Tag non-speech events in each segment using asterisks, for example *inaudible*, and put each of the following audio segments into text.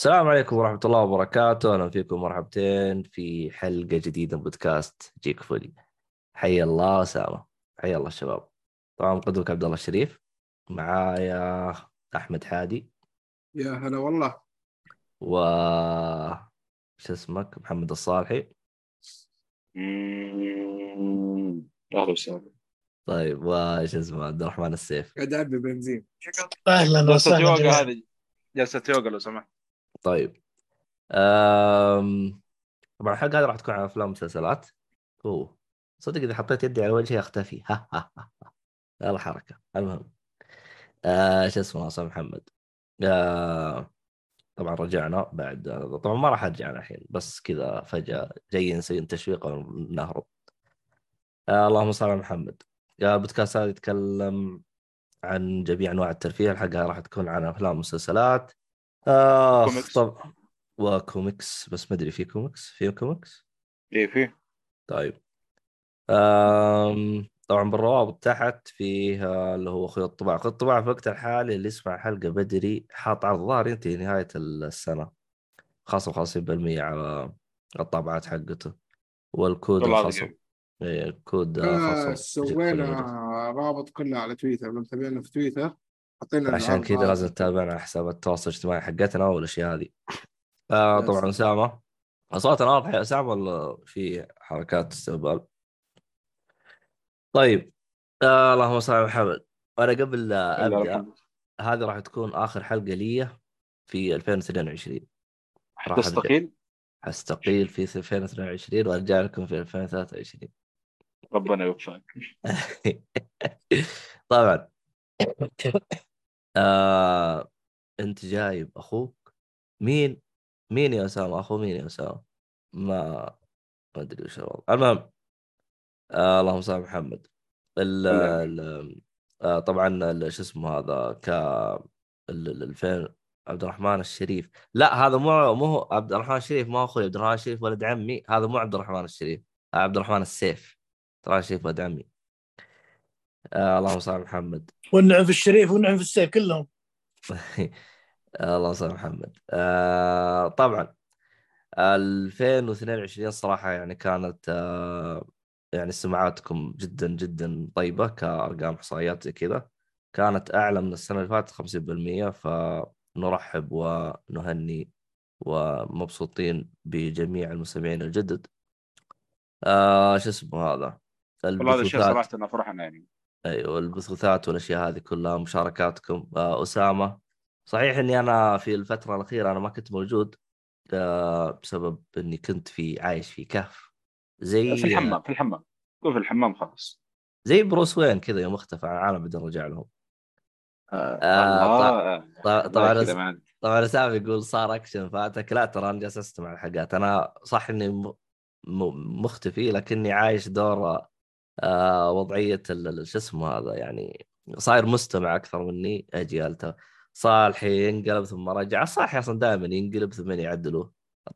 السلام عليكم ورحمة الله وبركاته، أهلا فيكم مرحبتين في حلقة جديدة من بودكاست جيك فولي. حي الله أسامة، حي الله الشباب. طبعا مقدمك عبد الله الشريف. معايا أحمد حادي. يا هلا والله. و شو اسمك؟ محمد الصالحي. مم. أهلا وسهلا. طيب وش اسمه؟ عبد الرحمن السيف. قاعد أعبي بنزين. أهلا جلسة وسهلا يوغا جميعاً. هذه جلسة يوغا لو سمحت. طيب. أم... طبعا الحلقة هذه راح تكون عن أفلام ومسلسلات. أوه. صدق إذا حطيت يدي على وجهي أختفي. ها ها ها. يلا حركة. المهم. آه شو اسمه أصلا محمد؟ آه طبعا رجعنا بعد طبعا ما راح أرجع الحين بس كذا فجأة جاي نسوي تشويق ونهرب آه اللهم صل على محمد. يا البودكاست هذا يتكلم عن جميع أنواع الترفيه. الحلقة راح تكون عن أفلام ومسلسلات. آه كوميكس. طب وكوميكس بس ما أدري في كوميكس؟ في كوميكس؟ إيه في. طيب. آم طبعا بالروابط تحت فيه اللي هو أخوي الطباعة. أخوي الطباعة في الوقت الحالي اللي يسمع الحلقة بدري حاط عرض ظاهر ينتهي نهاية السنة. خاصة 50% على الطابعات حقته. والكود والله الخاص. العظيم. إيه، كود آه خاص. سوينا رابط كله على تويتر. لما تابعنا في تويتر عشان كذا. لازم تتابعنا على حساب التواصل الاجتماعي حقتنا والاشياء هذه آه. طبعا أسامة أصواتنا واضحة يا أسامة ولا في حركات استهبال؟ طيب آه اللهم صل على محمد وأنا قبل لا أبدأ. هذه راح تكون آخر حلقة لي في 2022 راح أبدأ. تستقيل حستقيل في 2022 وأرجع لكم في 2023 ربنا يوفقك *laughs* طبعا آه، انت جايب أخوك مين؟ مين يا أسامة؟ أخو مين يا أسامة؟ ما ما أدري وش الوضع. المهم آه اللهم صل على محمد. ال آه طبعا شو اسمه هذا ك ال- ال- الفين عبد الرحمن الشريف. لا هذا مو مو عبد الرحمن الشريف ما هو أخوي عبد الرحمن الشريف ولد عمي. هذا مو عبد الرحمن الشريف آه عبد الرحمن السيف. عبد الرحمن الشريف ولد عمي. آه اللهم صل على محمد. والنعم في الشريف والنعم في السيف كلهم. *laughs* الله يسلم محمد. آه طبعا 2022 صراحة يعني كانت آه يعني سمعاتكم جدا جدا طيبة كأرقام إحصائيات زي كذا. كانت أعلى من السنة اللي فاتت 50% فنرحب ونهني ومبسوطين بجميع المستمعين الجدد. آه شو اسمه هذا؟ والله هذا الشيء صراحة أنا فرحنا يعني. أيوه البثوثات والأشياء هذه كلها مشاركاتكم. آه أسامة صحيح إني أنا في الفترة الأخيرة أنا ما كنت موجود آه بسبب إني كنت في عايش في كهف. زي في الحمام في الحمام. قول في الحمام خلاص. زي بروس وين كذا يوم اختفى عن العالم بعدين رجع لهم. آه آه، طبعا طبعا. طبعا اسامه يقول صار أكشن فاتك لا ترى أنا جالس أستمع الحلقات. أنا صح إني. مختفي لكني عايش دور وضعية ال- ال- شو اسمه هذا يعني صاير مستمع أكثر مني اجيال صالحي ينقلب ثم رجع. صالحي أصلا دائما ينقلب ثم يعدلوه.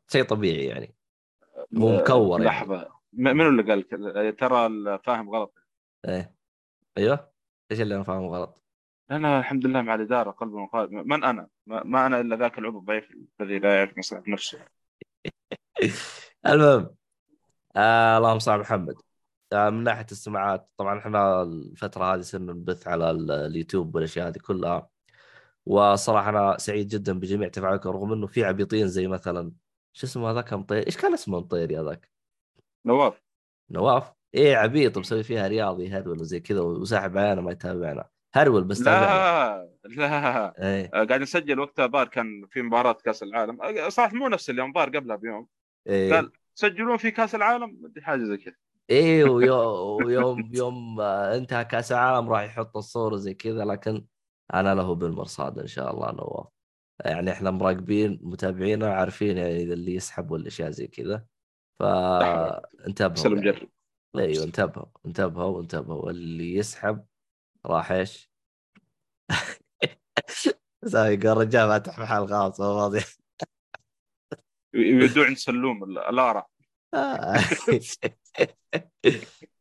شيء طبيعي يعني. مو مكور يعني. لحظة. م- منو اللي قال كذا؟ ترى الفاهم غلط. إيه. أيوه. إيش اللي أنا فاهمه غلط؟ أنا الحمد لله مع الإدارة قلب وقالب من أنا؟ ما أنا إلا ذاك العضو الضعيف الذي لا يعرف مصلحة نفسه. *laughs* المهم. آه اللهم صل على محمد. آه من ناحية السماعات طبعا إحنا الفترة هذه صرنا نبث على ال- اليوتيوب والأشياء هذه كلها. وصراحة أنا سعيد جدا بجميع تفاعلكم رغم إنه في عبيطين زي مثلا شو اسمه هذاك مطير إيش كان اسمه مطير هذاك نواف. نواف؟ إيه عبيط مسوي فيها رياضي هذا ولا زي كذا وساحب علينا ما يتابعنا. هرول بس لا لا إيه. آه، قاعد نسجل وقتها ظهر كان في مباراة كأس العالم. آه، صراحة مو نفس اليوم ظهر قبلها بيوم. إيه. قال تسجلون في كأس العالم؟ حاجة زي كذا. إيه *laughs* ويوم يوم انتهى كأس العالم راح يحط الصورة زي كذا لكن أنا له بالمرصاد إن شاء الله نواف. يعني إحنا مراقبين متابعينا عارفين يعني إذا اللي يسحب والأشياء زي كذا. فانتبهوا سلم يعني. إيوه انتبهوا انتبهوا انتبهوا. اللي يسحب راح إيش؟ *laughs* سامي قال الرجال فاتح محل خاص فاضي يودوا عند سلوم ال- الارع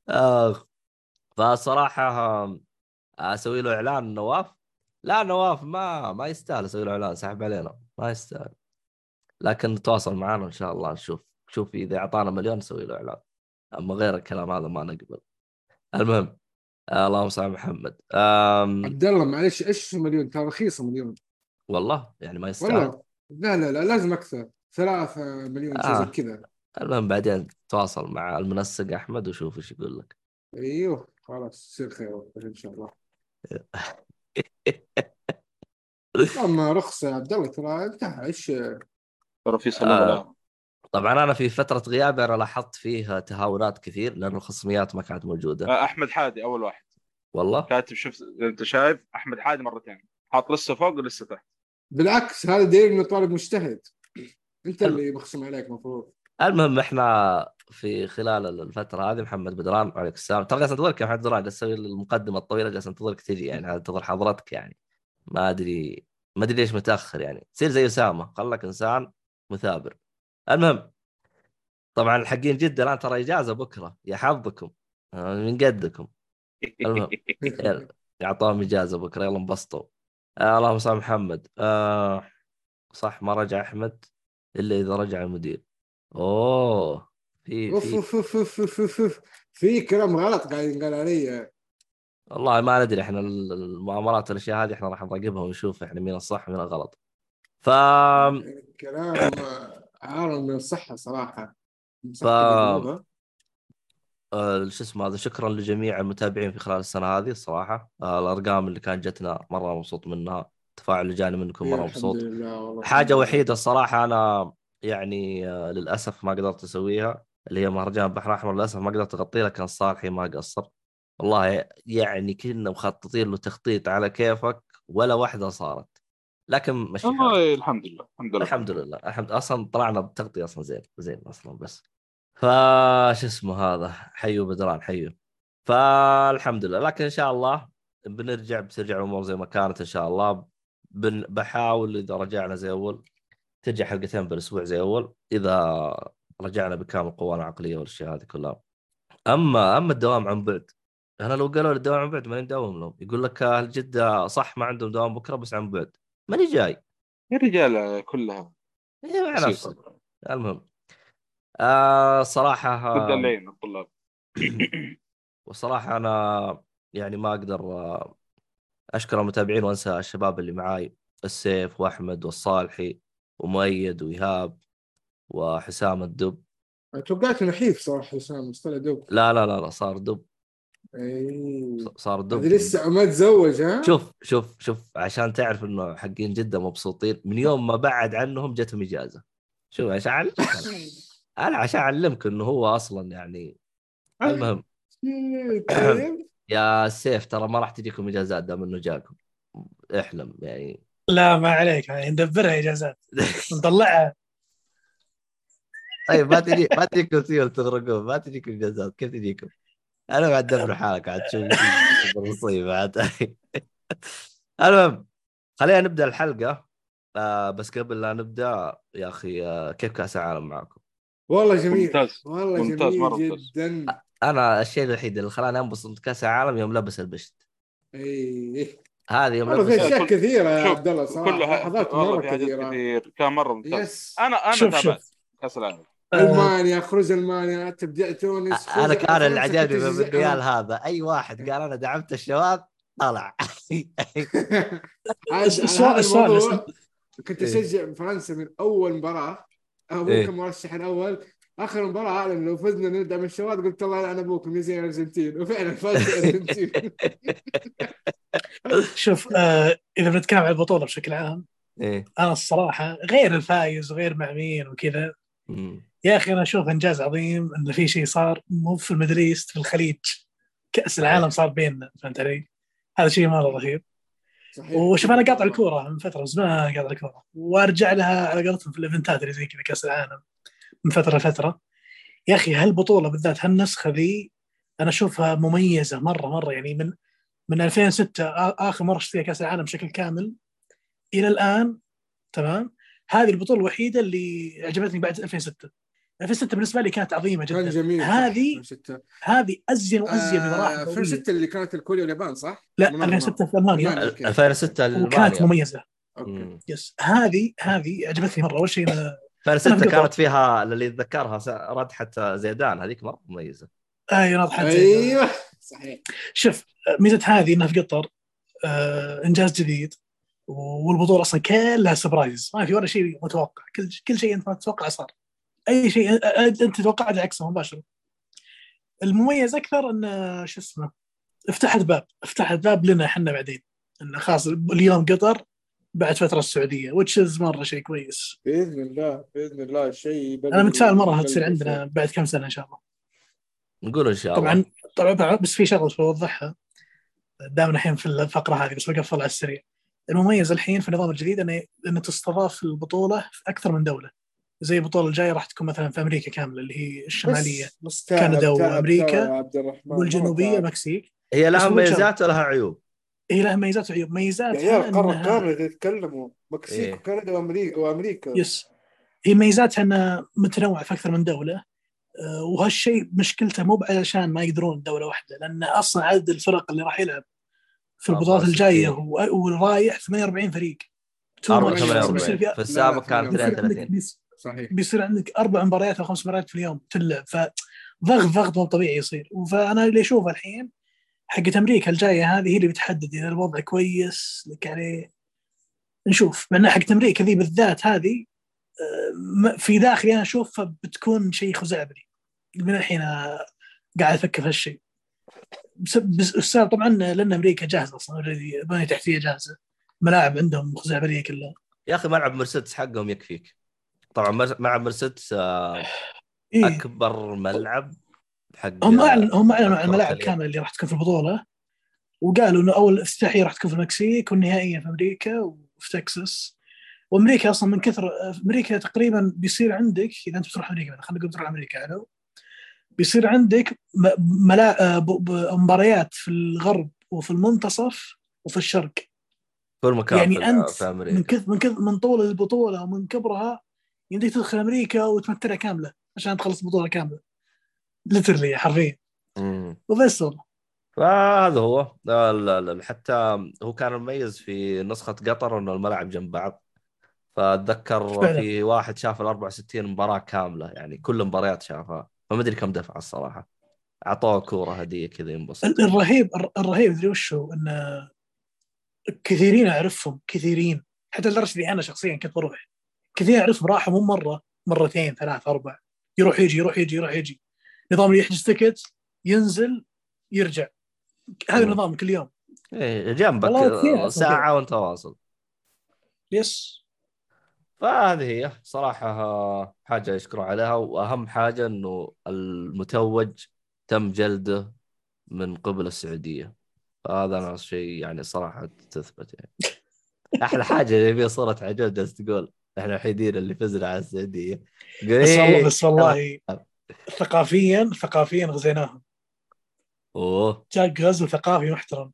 آخ فصراحة أسوي له إعلان نواف. لا نواف ما ما يستاهل أسوي له إعلان سحب علينا. ما يستاهل. لكن تواصل معنا إن شاء الله نشوف شوف إذا أعطانا مليون نسوي له إعلان. أما غير الكلام هذا ما نقبل. المهم آه، اللهم صل على محمد. آم، عبد الله معلش إيش مليون؟ ترى رخيصة مليون. والله يعني ما يستاهل. والله. لا لا لا لازم أكثر. ثلاثة مليون آه. كذا. المهم بعدين تواصل مع المنسق أحمد وشوف إيش يقول لك. أيوه خلاص يصير خير إن شاء الله. *laughs* أما رخصه يا عبد الله ترى انتهى. إيش؟ ترى في آه. طبعا أنا في فترة غيابي أنا لاحظت فيه تهاونات كثير لأن الخصميات ما كانت موجودة. آه، أحمد حادي أول واحد. والله؟ كاتب شفت أنت شايف أحمد حادي مرتين. حاط لسه فوق ولسه تحت. بالعكس هذا دليل إنه طالب مجتهد. أنت اللي مخصم عليك المفروض المهم إحنا في خلال الفترة هذه محمد بدران وعليك السلام. ترى جالس أنتظرك يا محمد بدران جالس أسوي المقدمة الطويلة جالس أنتظرك تجي يعني أنتظر حضرتك يعني. ما أدري ما أدري ليش متأخر يعني. تصير زي أسامة خلك إنسان مثابر. المهم طبعا الحقين جده الآن ترى إجازة بكرة يا حظكم من قدكم. المهم يلا اعطاهم إجازة بكرة يلا انبسطوا. آه اللهم صل محمد. آه صح ما رجع أحمد إلا إذا رجع المدير. أوه في أوف في. أوف أوف أوف أوف أوف أوف. في كلام غلط قاعد ينقال علي. والله ما ندري إحنا ال- المؤامرات والأشياء هذه إحنا راح نراقبها ونشوف إحنا مين الصح ومين الغلط. ف كلام عار من الصحة صراحة. ف- آه، شو اسمه هذا شكرا لجميع المتابعين في خلال السنة هذه الصراحة. آه، الأرقام اللي كانت جتنا مرة مبسوط منها. التفاعل اللي جاني منكم مرة مبسوط. حاجة وحيدة الصراحة أنا يعني آه، للأسف ما قدرت أسويها اللي هي مهرجان بحر احمر للأسف ما قدرت أغطيه لكن صالحي ما قصر والله يعني كنا مخططين له تخطيط على كيفك ولا واحدة صارت. لكن مش. والله الحمد لله الحمد لله. الحمد لله الحمد أصلا طلعنا بتغطية أصلا زين زين أصلا بس. فش اسمه هذا؟ حيو بدران حيو. فالحمد لله. لكن إن شاء الله بنرجع بترجع الأمور زي ما كانت إن شاء الله. بن بحاول إذا رجعنا زي أول ترجع حلقتين بالأسبوع زي أول إذا رجعنا بكامل قوانا العقلية والأشياء هذه كلها. أما أما الدوام عن بعد أنا لو قالوا لي الدوام عن بعد ماني مداوم لهم. يقول لك أهل جدة صح ما عندهم دوام بكرة بس عن بعد. ماني جاي. يا رجال كلها مع. نفسك المهم. آه الليل الطلاب. *clears throat* وصراحة أنا يعني ما أقدر آه، أشكر المتابعين وأنسى الشباب اللي معاي السيف وأحمد والصالحي. ومؤيد وإيهاب وحسام الدب. توقعت نحيف صراحة حسام بس طلع دوب لا لا لا لا صار دب. اي صار دب. لسه ما تزوج ها؟ شوف شوف شوف عشان تعرف إنه حقين جده مبسوطين من يوم ما بعد عنهم جتهم إجازة. شوف عشان أنا عشان أعلمك إنه هو أصلا يعني المهم. طيب. *coughs* يا سيف ترى ما راح تجيكم إجازات دام إنه جاكم. احلم يعني. لا ما عليك يعني ندبرها إجازات. نطلعها. *laughs* طيب ما تجي ما تجيكم سيول تغرقون ما تجيكم إجازات كيف تجيكم؟ أنا بعد دبر حالك عاد تشوف مصيبة عاد. *laughs* المهم خلينا نبدأ الحلقة. آه بس قبل لا نبدأ يا أخي آه كيف كأس العالم معكم؟ والله جميل. ممتاز والله ممتاز، جميل مرة. جدا. أنا الشيء الوحيد اللي خلاني أنبسط كأس العالم يوم لبس البشت. اي هذه يوم والله في أشياء كثيرة يا عبد الله صراحة. كله لحظات حاجات كثيرة. كثير. كان مرة ممتاز. يس. أنا أنا شوف تابعت كاس العالم آه، ألمانيا خروج ألمانيا. تبدأ تونس أنا فوز كان اللي عجبني كنت من تجزئها. الريال هذا. أي واحد قال أنا دعمت الشباب طلع. *laughs* السؤال- كنت إيه. أشجع فرنسا من أول مباراة. أبوك إيه. كان مرشح الأول. آخر مباراة أعلن لو فزنا ندعم الشباب قلت الله يلعن ابوكم زي الارجنتين وفعلا فاز الارجنتين *laughs* شوف آه إذا بنتكلم عن البطولة بشكل عام إيه. أنا الصراحة غير الفايز وغير مع مين وكذا. يا أخي أنا أشوف إنجاز عظيم انه في شيء صار مو في ال Middle East في الخليج. كأس العالم صار بيننا فهمت علي؟ هذا شيء مرة رهيب. صحيح. وشوف أنا قاطع الكورة من فترة زمان قاطع الكورة. وأرجع لها على قولتهم في الإيفنتات اللي زي كذا كأس العالم. من فترة لفترة. يا أخي هالبطولة بالذات هالنسخة ذي أنا أشوفها مميزة مرة مرة. يعني من من 2006 آ- آخر مرة شفت فيها كأس العالم بشكل كامل إلى الآن تمام؟ هذه البطولة الوحيدة اللي عجبتني بعد 2006 2006 بالنسبة لي كانت عظيمة كان جدا جميل صح، هذه 2006 هذه أزين وأزين آه، بمراحل قوية. 2006 اللي كانت الكوريا واليابان صح؟ لا منظمة. 2006 في ألمانيا. ألمانيا، أوكي. 2006 وكانت مميزة. أوكي. yes هذه هذه عجبتني مرة. أول شيء 2006 أنا في كانت فيها اللي اتذكرها ردحه زيدان هذيك مرة مميزة. أي نضحك أيوه صحيح. شوف ميزة هذه إنها في قطر آه إنجاز جديد والبطولة أصلا كلها surprise ما في ولا شيء متوقع. كل كل شيء أنت ما تتوقع صار. أي شيء أ- أ- أنت توقعت عكسه مباشرة. المميز أكثر انه شو اسمه فتحت باب. فتحت باب لنا إحنا بعدين. انه خلاص اليوم قطر بعد فترة السعودية وتش مرة شيء كويس. بإذن الله بإذن الله شيء أنا متفائل مرة هتصير عندنا بعد كم سنة إن شاء الله. نقول إن شاء الله. طبعا طبعا بس في شغلة بوضحها دامنا الحين في الفقرة هذه بس بقفل على السريع. المميز الحين في النظام الجديد إنه إنه تستضاف البطولة في أكثر من دولة. زي البطولة الجاية راح تكون مثلا في أمريكا كاملة اللي هي الشمالية كندا وأمريكا. والجنوبية مكسيك. المكسيك هي لها بس. مميزات ولها عيوب. هي لها مميزات وعيوب؟ يا ميزاتها عيال قارة انها كاملة تتكلموا مكسيك إيه. وكندا وامريكا وأمريكا. yes. هي ميزاتها إنها متنوعة في أكثر من دولة آه، وهالشيء مشكلته مو علشان ما يقدرون دولة واحدة لأن أصلا عدد الفرق اللي راح يلعب في البطولات 64. الجاية هو والرايح 48 فريق. Too much. 48 بيصير في- السابق كان لا، بيصير عندك 32 بيس- صحيح. بيصير عندك أربع مباريات أو خمس مباريات في اليوم تلعب فضغط ضغط مو طبيعي يصير. فأنا اللي أشوفه الحين حقت أمريكا الجاية هذه هي اللي بتحدد إذا الوضع كويس. لك عليه نشوف مع انها حقت أمريكا ذي بالذات هذه آه، في داخلي أنا أشوفها بتكون شيء خزعبلي. من الحين قاعد أفكر في هالشيء. بس طبعا لأن أمريكا جاهزة أصلا already بنية تحتية جاهزة. ملاعب عندهم خزعبلية كلها. يا أخي ملعب مرسيدس حقهم يكفيك. طبعا ملعب مرسيدس آه، إيه؟ أكبر ملعب. حق هم اعلن هم أعلنوا عن الملاعب. كامله اللي راح تكون في البطولة وقالوا إنه أول إفتتاحية راح تكون في المكسيك والنهائيه في أمريكا وفي تكساس. وأمريكا أصلا من كثر أمريكا تقريبا بيصير عندك إذا أنت بتروح أمريكا خلينا نقول بتروح أمريكا حلو بيصير عندك ملا... ب- مباريات في الغرب وفي المنتصف وفي الشرق. كل مكان يعني في, أنت في من كثر من كثر من طول البطولة ومن كبرها يمديك تدخل أمريكا وتمتلها كاملة عشان تخلص البطوله كاملة. ليترلي حرفيا. وبس والله فهذا هو. لا لا لا حتى هو كان مميز في نسخة قطر إنه الملاعب جنب بعض. فأتذكر فعلا. في واحد شاف ال 64 مباراة كاملة يعني كل المباريات شافها. فما أدري كم دفع الصراحة. أعطوه كورة هدية كذا ينبسط. ال- الرهيب الر- الرهيب ادري وش هو إن كثيرين أعرفهم كثيرين. حتى لدرجة إني أنا شخصيا كنت بروح. كثير أعرفهم راحوا مو مرة مرتين ثلاث أربع يروح يجي يروح يجي يروح يجي. نظام اللي يحجز تكت ينزل يرجع. هذا مم. النظام كل يوم. إيه جنبك ساعة وانت واصل يس. فهذه هي صراحة حاجة يشكروا عليها وأهم حاجة أنه المتوج تم جلده من قبل السعودية. فهذا أنا شيء يعني صراحة تثبت يعني. أحلى حاجة اللي فيها صورة عجوز تقول إحنا الوحيدين اللي فزنا على السعودية. يقول بس والله بس والله ثقافيا ثقافيا غزيناهم. أوه. جاء غزو ثقافي محترم.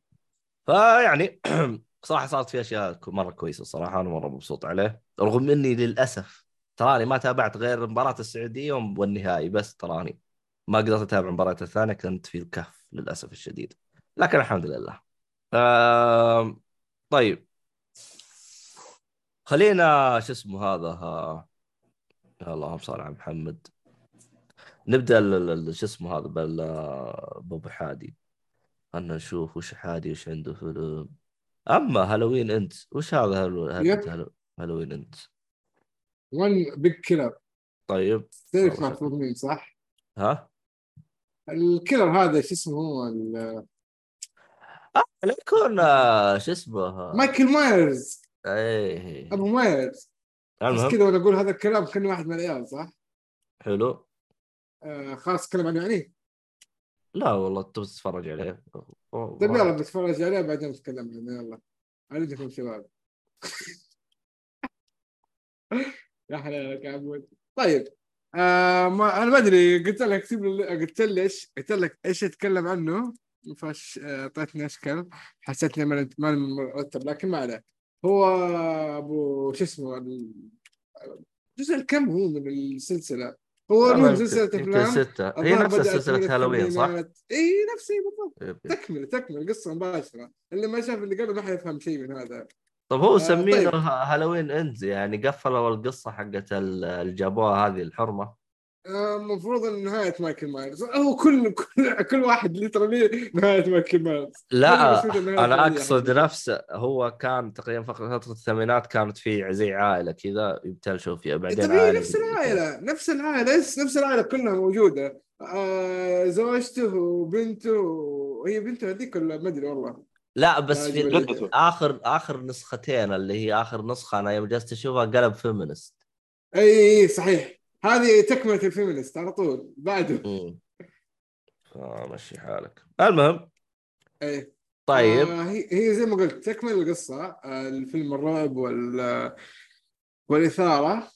فيعني *clears throat* صراحة صارت في أشياء مرة كويسة صراحة أنا مرة مبسوط عليه. رغم إني للأسف تراني ما تابعت غير مباراة السعودية والنهائي بس تراني ما قدرت أتابع المباراة الثانية كنت في الكهف للأسف الشديد. لكن الحمد لله. آم، طيب. خلينا شو اسمه هذا؟ ها... يا اللهم صل على محمد. نبدأ شو اسمه هذا بال بابو حادي. خلنا نشوف وش حادي وش عنده فيلم أما هالوين أنت وش هذا هالو... Halloween Ends؟ ون big killer طيب. تعرف مين صح؟ ها؟ ال killer هذا شو اسمه هو؟ ال- آه لا يكون آه، شو اسمه؟ مايكل مايرز. إيه أبو مايرز. بس كذا وأنا أقول هذا الكلام كان واحد من العيال صح؟ حلو. آه خلاص اتكلم عنه يعني؟ لا والله تبغى تتفرج عليه؟ طيب يلا بتفرج عليه بعدين نتكلم عنه يلا. عليكم شباب *laughs* يا حلالك يا عمود طيب آه ما أنا ما أدري قلت لك اكتب لي قلت لي إيش قلت لك إيش اتكلم عنه؟ فاش آه، أعطيتني أشكال. حسيت اني ما مرتب لكن ما عليه هو ابو شو اسمه ال- الجزء الكم هو من السلسلة؟ هو يمكن- سلسلة أفلام. ستة هي نفس سلسلة هالوين صح؟ إي نفسي بالضبط. تكمل تكمل. قصة مباشرة. اللي ما شاف اللي قبل ما حيفهم شيء من هذا. طب هو آه، سمينه طيب. Halloween Ends يعني قفلوا القصة حقت ال- اللي جابوها هذه الحرمة. آه، المفروض إن نهاية مايكل مايرز هو كل كل كل واحد literally نهاية مايكل مايرز لا أنا أقصد. نفسه هو كان تقريبا فترة الثمانينات كانت في زي عائلة كذا يبتلشوا فيها بعدين هي عائلة نفس. العائلة نفس العائلة نفس العائلة كلها موجودة آه زوجته وبنته وهي بنته هذيك ولا ما أدري والله لا بس في جدته. اخر آخر نسختين اللي هي آخر نسخة أنا يوم جلست أشوفها قلب feminist أي صحيح هذه تكملة ال feminist على طول بعده. امم فمشي حالك. المهم اي طيب. آه هي زي ما قلت تكمل القصة آه الفيلم الرعب وال والإثارة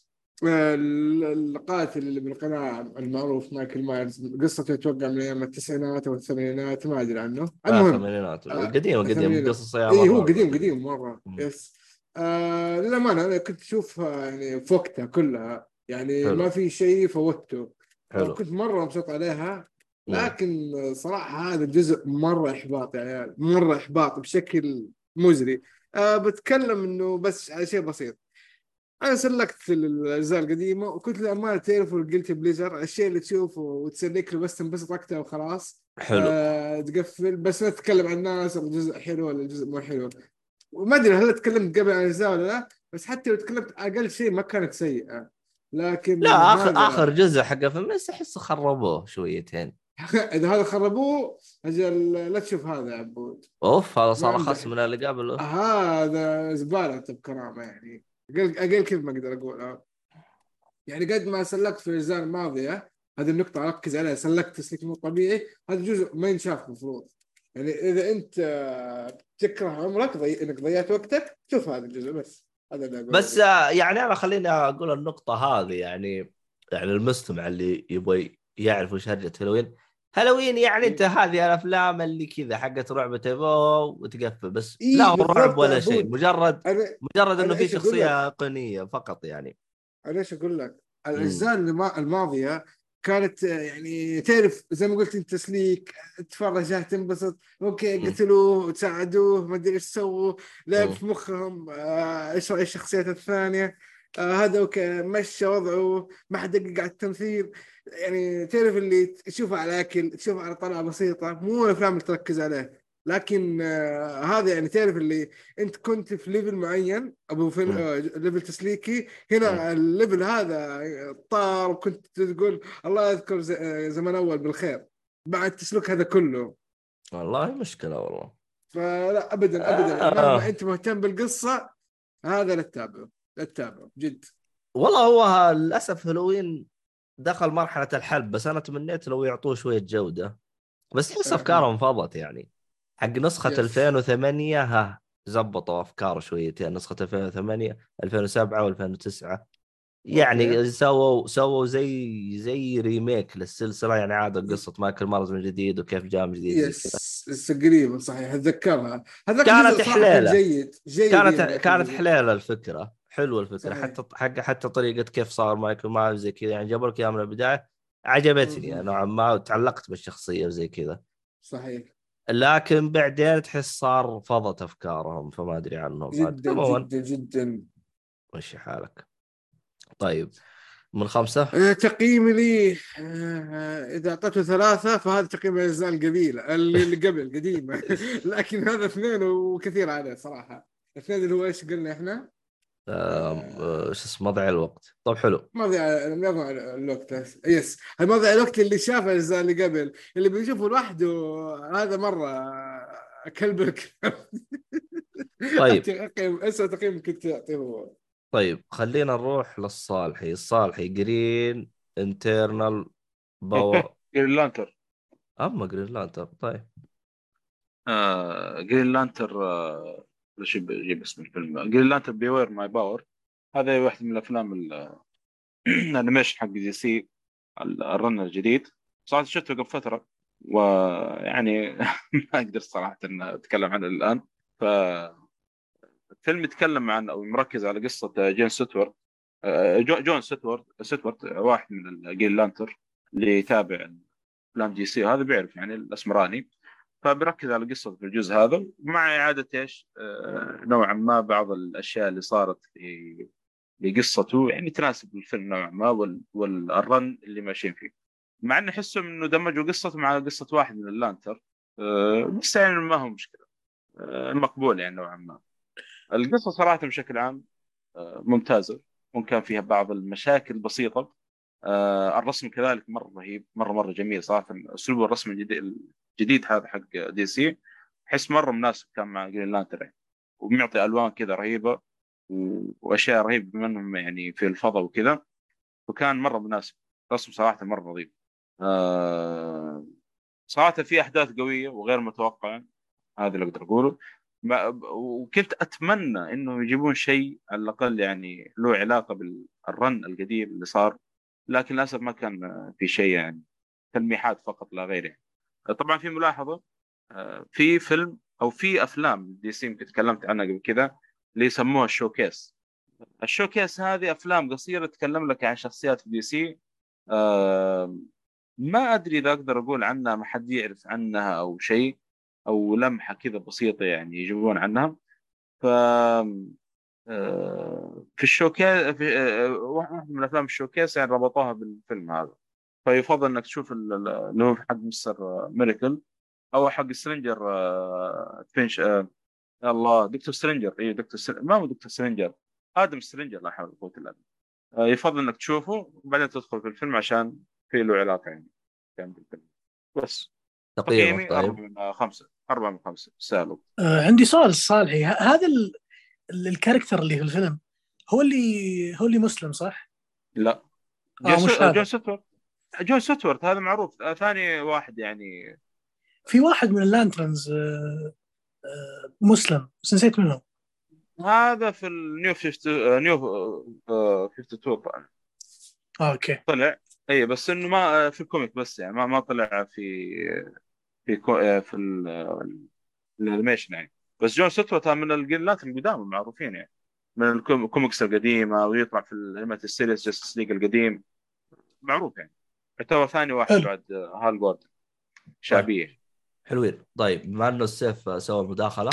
آه القاتل اللي بالقناع المعروف مايكل مايرز قصته أتوقع من أيام التسعينات أو الثمانينات ما أدري عنه. آه، المهم الثمانينات آه، قديم قديم. قصص اي هو قديم قديم مرة. مم. yes آه للأمانة أنا كنت أشوفها يعني في وقتها كلها. يعني حلو. ما في شيء فوتته. حلو. كنت مرة مبسوط عليها مم. لكن صراحة هذا الجزء مرة إحباط يا عيال مرة إحباط بشكل مزري. أه بتكلم إنه بس على شيء بسيط. أنا سلكت الأجزاء القديمة وكنت للأمانة تعرفوا الجلتي بليجر الشيء اللي تشوفه وتسلك له بس تنبسط وقتها وخلاص. حلو. أه تقفل. بس نتكلم عن الناس الجزء حلو ولا الجزء مو حلو. وما أدري هل تكلمت قبل عن الأجزاء ولا لا بس حتى لو تكلمت أقل شيء ما كانت سيئة. لكن لا اخر آخر جزء حق فيمنست احسه خربوه شويتين. *laughs* إذا هذا خربوه أجل لا تشوف هذا يا عبود. أوف هذا صار أمدح. من اللي قبله. هذا زبالة بكرامة يعني. أقل أقل كيف ما أقدر أقول آه. يعني قد ما سلكت في الأجزاء الماضية هذه النقطة أركز عليها سلكت تسليك مو طبيعي. هذا جزء ما ينشاف المفروض. يعني إذا أنت تكره عمرك ضي... إنك ضيعت وقتك شوف هذا الجزء بس. هذا. بس آه، يعني أنا خليني أقول النقطة هذه يعني يعني المستمع اللي يبغى يعرف وش هرجه هالوين هالوين يعني أنت هذه الأفلام اللي كذا حقت رعب تيفو وتقفل بس إيه، لا هو بالضبط رعب ولا شيء. مجرد أنا مجرد إنه أنا في شخصية ايقونيه فقط يعني أنا إيش أقول لك؟ الاجزاء الما- الماضية كانت آه، يعني تعرف زي ما قلت انت تسليك تتفرج ها تنبسط أوكي. قتلوه ساعدوه ما أدري إيش سووا لعب. في مخهم آه، إيش إيش الشخصيات الثانية آه، هذا أوكي مشى وضعه ما حد دقق على التمثيل يعني تعرف اللي تشوفه على أكل تشوفه على طلعة بسيطة مو الأفلام اللي تركز عليه لكن آه هذا يعني تعرف اللي انت كنت في level معين أبو فيلم مم. آه level تسليكي. هنا ال level هذا طار وكنت تقول الله يذكر ز- آه، زمن أول بالخير بعد التسليك هذا كله والله مشكلة والله فلا ابدا ابدا آه. مهما أنت مهتم بالقصة هذا لا تتابعه لا تتابعه جد والله هو للأسف هالوين دخل مرحلة الحلب بس أنا تمنيت لو يعطوه شوية جودة بس تحس آه. أفكارهم فضت يعني حق نسخة يس. 2008 ها زبطوا أفكار شويتين نسخة 2008 2007 و2009 يعني أوكي. سووا سووا زي زي remake للسلسلة يعني عادوا قصه مايكل مايرز من جديد وكيف جاء من جديد. يس يس قريبا صحيح أتذكرها كانت حليلة. جيد جيد كانت يعني كانت. حليلة الفكرة حلوة الفكرة صحيح. حتى حق حتى طريقة كيف صار مايكل مايرز زي كذا يعني جابوا لك إياها من البداية عجبتني مهم. نوعا ما وتعلقت بالشخصية وزي كذا صحيح لكن بعدين تحس صار فضت أفكارهم فما أدري عنهم. جدا عموما جدا جدا. مشي حالك. طيب من خمسة؟ آه، تقييمي لي آه، إذا أعطيته ثلاثة فهذا تقييم الاجزاء القبيله اللي اللي قبل قديمه *laughs* لكن هذا اثنين وكثير عليه صراحة. اثنين اللي هو إيش قلنا إحنا؟ آه، شو اسمه مضيع الوقت. طب حلو. ما ضيع ما ضيع الوقت يس. ما ضيع الوقت اللي شاف الاجزاء اللي قبل اللي بيشوفه لوحده هذا مرة كلب *laughs* طيب. تقييم اسوء تقييم كنت تعطيه طيب خلينا نروح للصالحي. الصالحي جرين انترنال باور جرين لانتر أما جرين لانتر طيب. آه جرين لانتر آه شو بجيب اسم الفيلم. جرين لانتر بيوير ماي باور هذا واحد من الأفلام ال- *clears throat* الانيميشن حق دي سي الرن الجديد. صراحة شفته قبل فترة ويعني *laughs* ما أقدر صراحة إن أتكلم عنه الآن. ف الفيلم يتكلم عن أو مركز على قصة جين ستيوارت آه، جو- جون ستيوارت ستيوارت واحد من ال Green Lantern اللي يتابع أفلام دي سي وهذا بيعرف يعني الأسمراني. فبركز على قصة في الجزء هذا مع إعادة إيش؟ آه، نوعا ما بعض الأشياء اللي صارت في لقصته يعني تناسب الفيلم نوعا ما وال- وال run اللي ماشيين فيه. مع إني احسهم إنه دمجوا قصته مع قصة واحد من ال Lantern أه بس يعني ما هو مشكلة. أه مقبول يعني نوعا ما. القصة صراحة بشكل عام ممتازة. ممكن فيها بعض المشاكل بسيطة. الرسم كذلك مرة رهيب مرة مرة جميل صراحة. أسلوب الرسم الجديد الجديد هذا حق دي سي. احس مرة مناسب كان مع Green Lantern يعني. وبيعطي ألوان كذا رهيبة وأشياء رهيبة بما انهم يعني في الفضاء وكذا. وكان مرة مناسب. رسم صراحة مرة نظيف. آه صراحة في أحداث قوية وغير متوقعة. هذا اللي أقدر أقوله. وكنت أتمنى إنه يجيبون شيء على الأقل يعني له علاقة بال run القديم اللي صار. لكن للأسف ما كان في شيء يعني. تلميحات فقط لا غير يعني. طبعا في ملاحظة آه، في فيلم أو في أفلام دي سي يمكن تكلمت عنها قبل كذا اللي يسموها ال showcase. ال showcase هذه أفلام قصيرة تتكلم لك عن شخصيات في DC آه، ما أدري إذا أقدر أقول عنها ما حد يعرف عنها أو شيء أو لمحة كذا بسيطة يعني يجيبون عنها. ف آه، في ال showcase في واحد من افلام ال showcase يعني ربطوها بالفيلم هذا. فيفضل إنك تشوف ال- ال- اللي هو حق Mister Miracle أو حق سترينجر آه، فينش الله دكتور سترينجر. اي دكتور سترينجر ما هو دكتور سترينجر آدم سترينجر لا حول ولا قوة إلا بالله. آه، يفضل إنك تشوفه وبعدين تدخل في الفيلم عشان في له علاقة يعني كان بالفيلم. بس. تقييمي طيب. أربعة من خمسة أربعة من خمسة. سالو آه عندي سؤال صالحي ه- هذا ال... ال- الكاركتر اللي في الفيلم هو اللي هو اللي مسلم صح؟ لا. آه، جون, مش. هذا. John Stewart هذا معروف. آه، ثاني واحد يعني. في واحد من ال Lanterns آه آه مسلم بس نسيت منهم هذا في ال New 50 آه، New آه، 52 طبعا okay. طلع. اي بس إنه ما في ال comic بس يعني ما ما طلع في في كو... في ال- ال animation يعني. بس John Stewart من الجيلات القدام المعروفين يعني. من الكوم- الكوميكس القديمة ويطلع في ال animated ال series Justice League القديم. معروف يعني. يعتبر ثاني واحد حلو. بعد Hal Jordan شعبية حلوين طيب بما إنه السيف سوى مداخله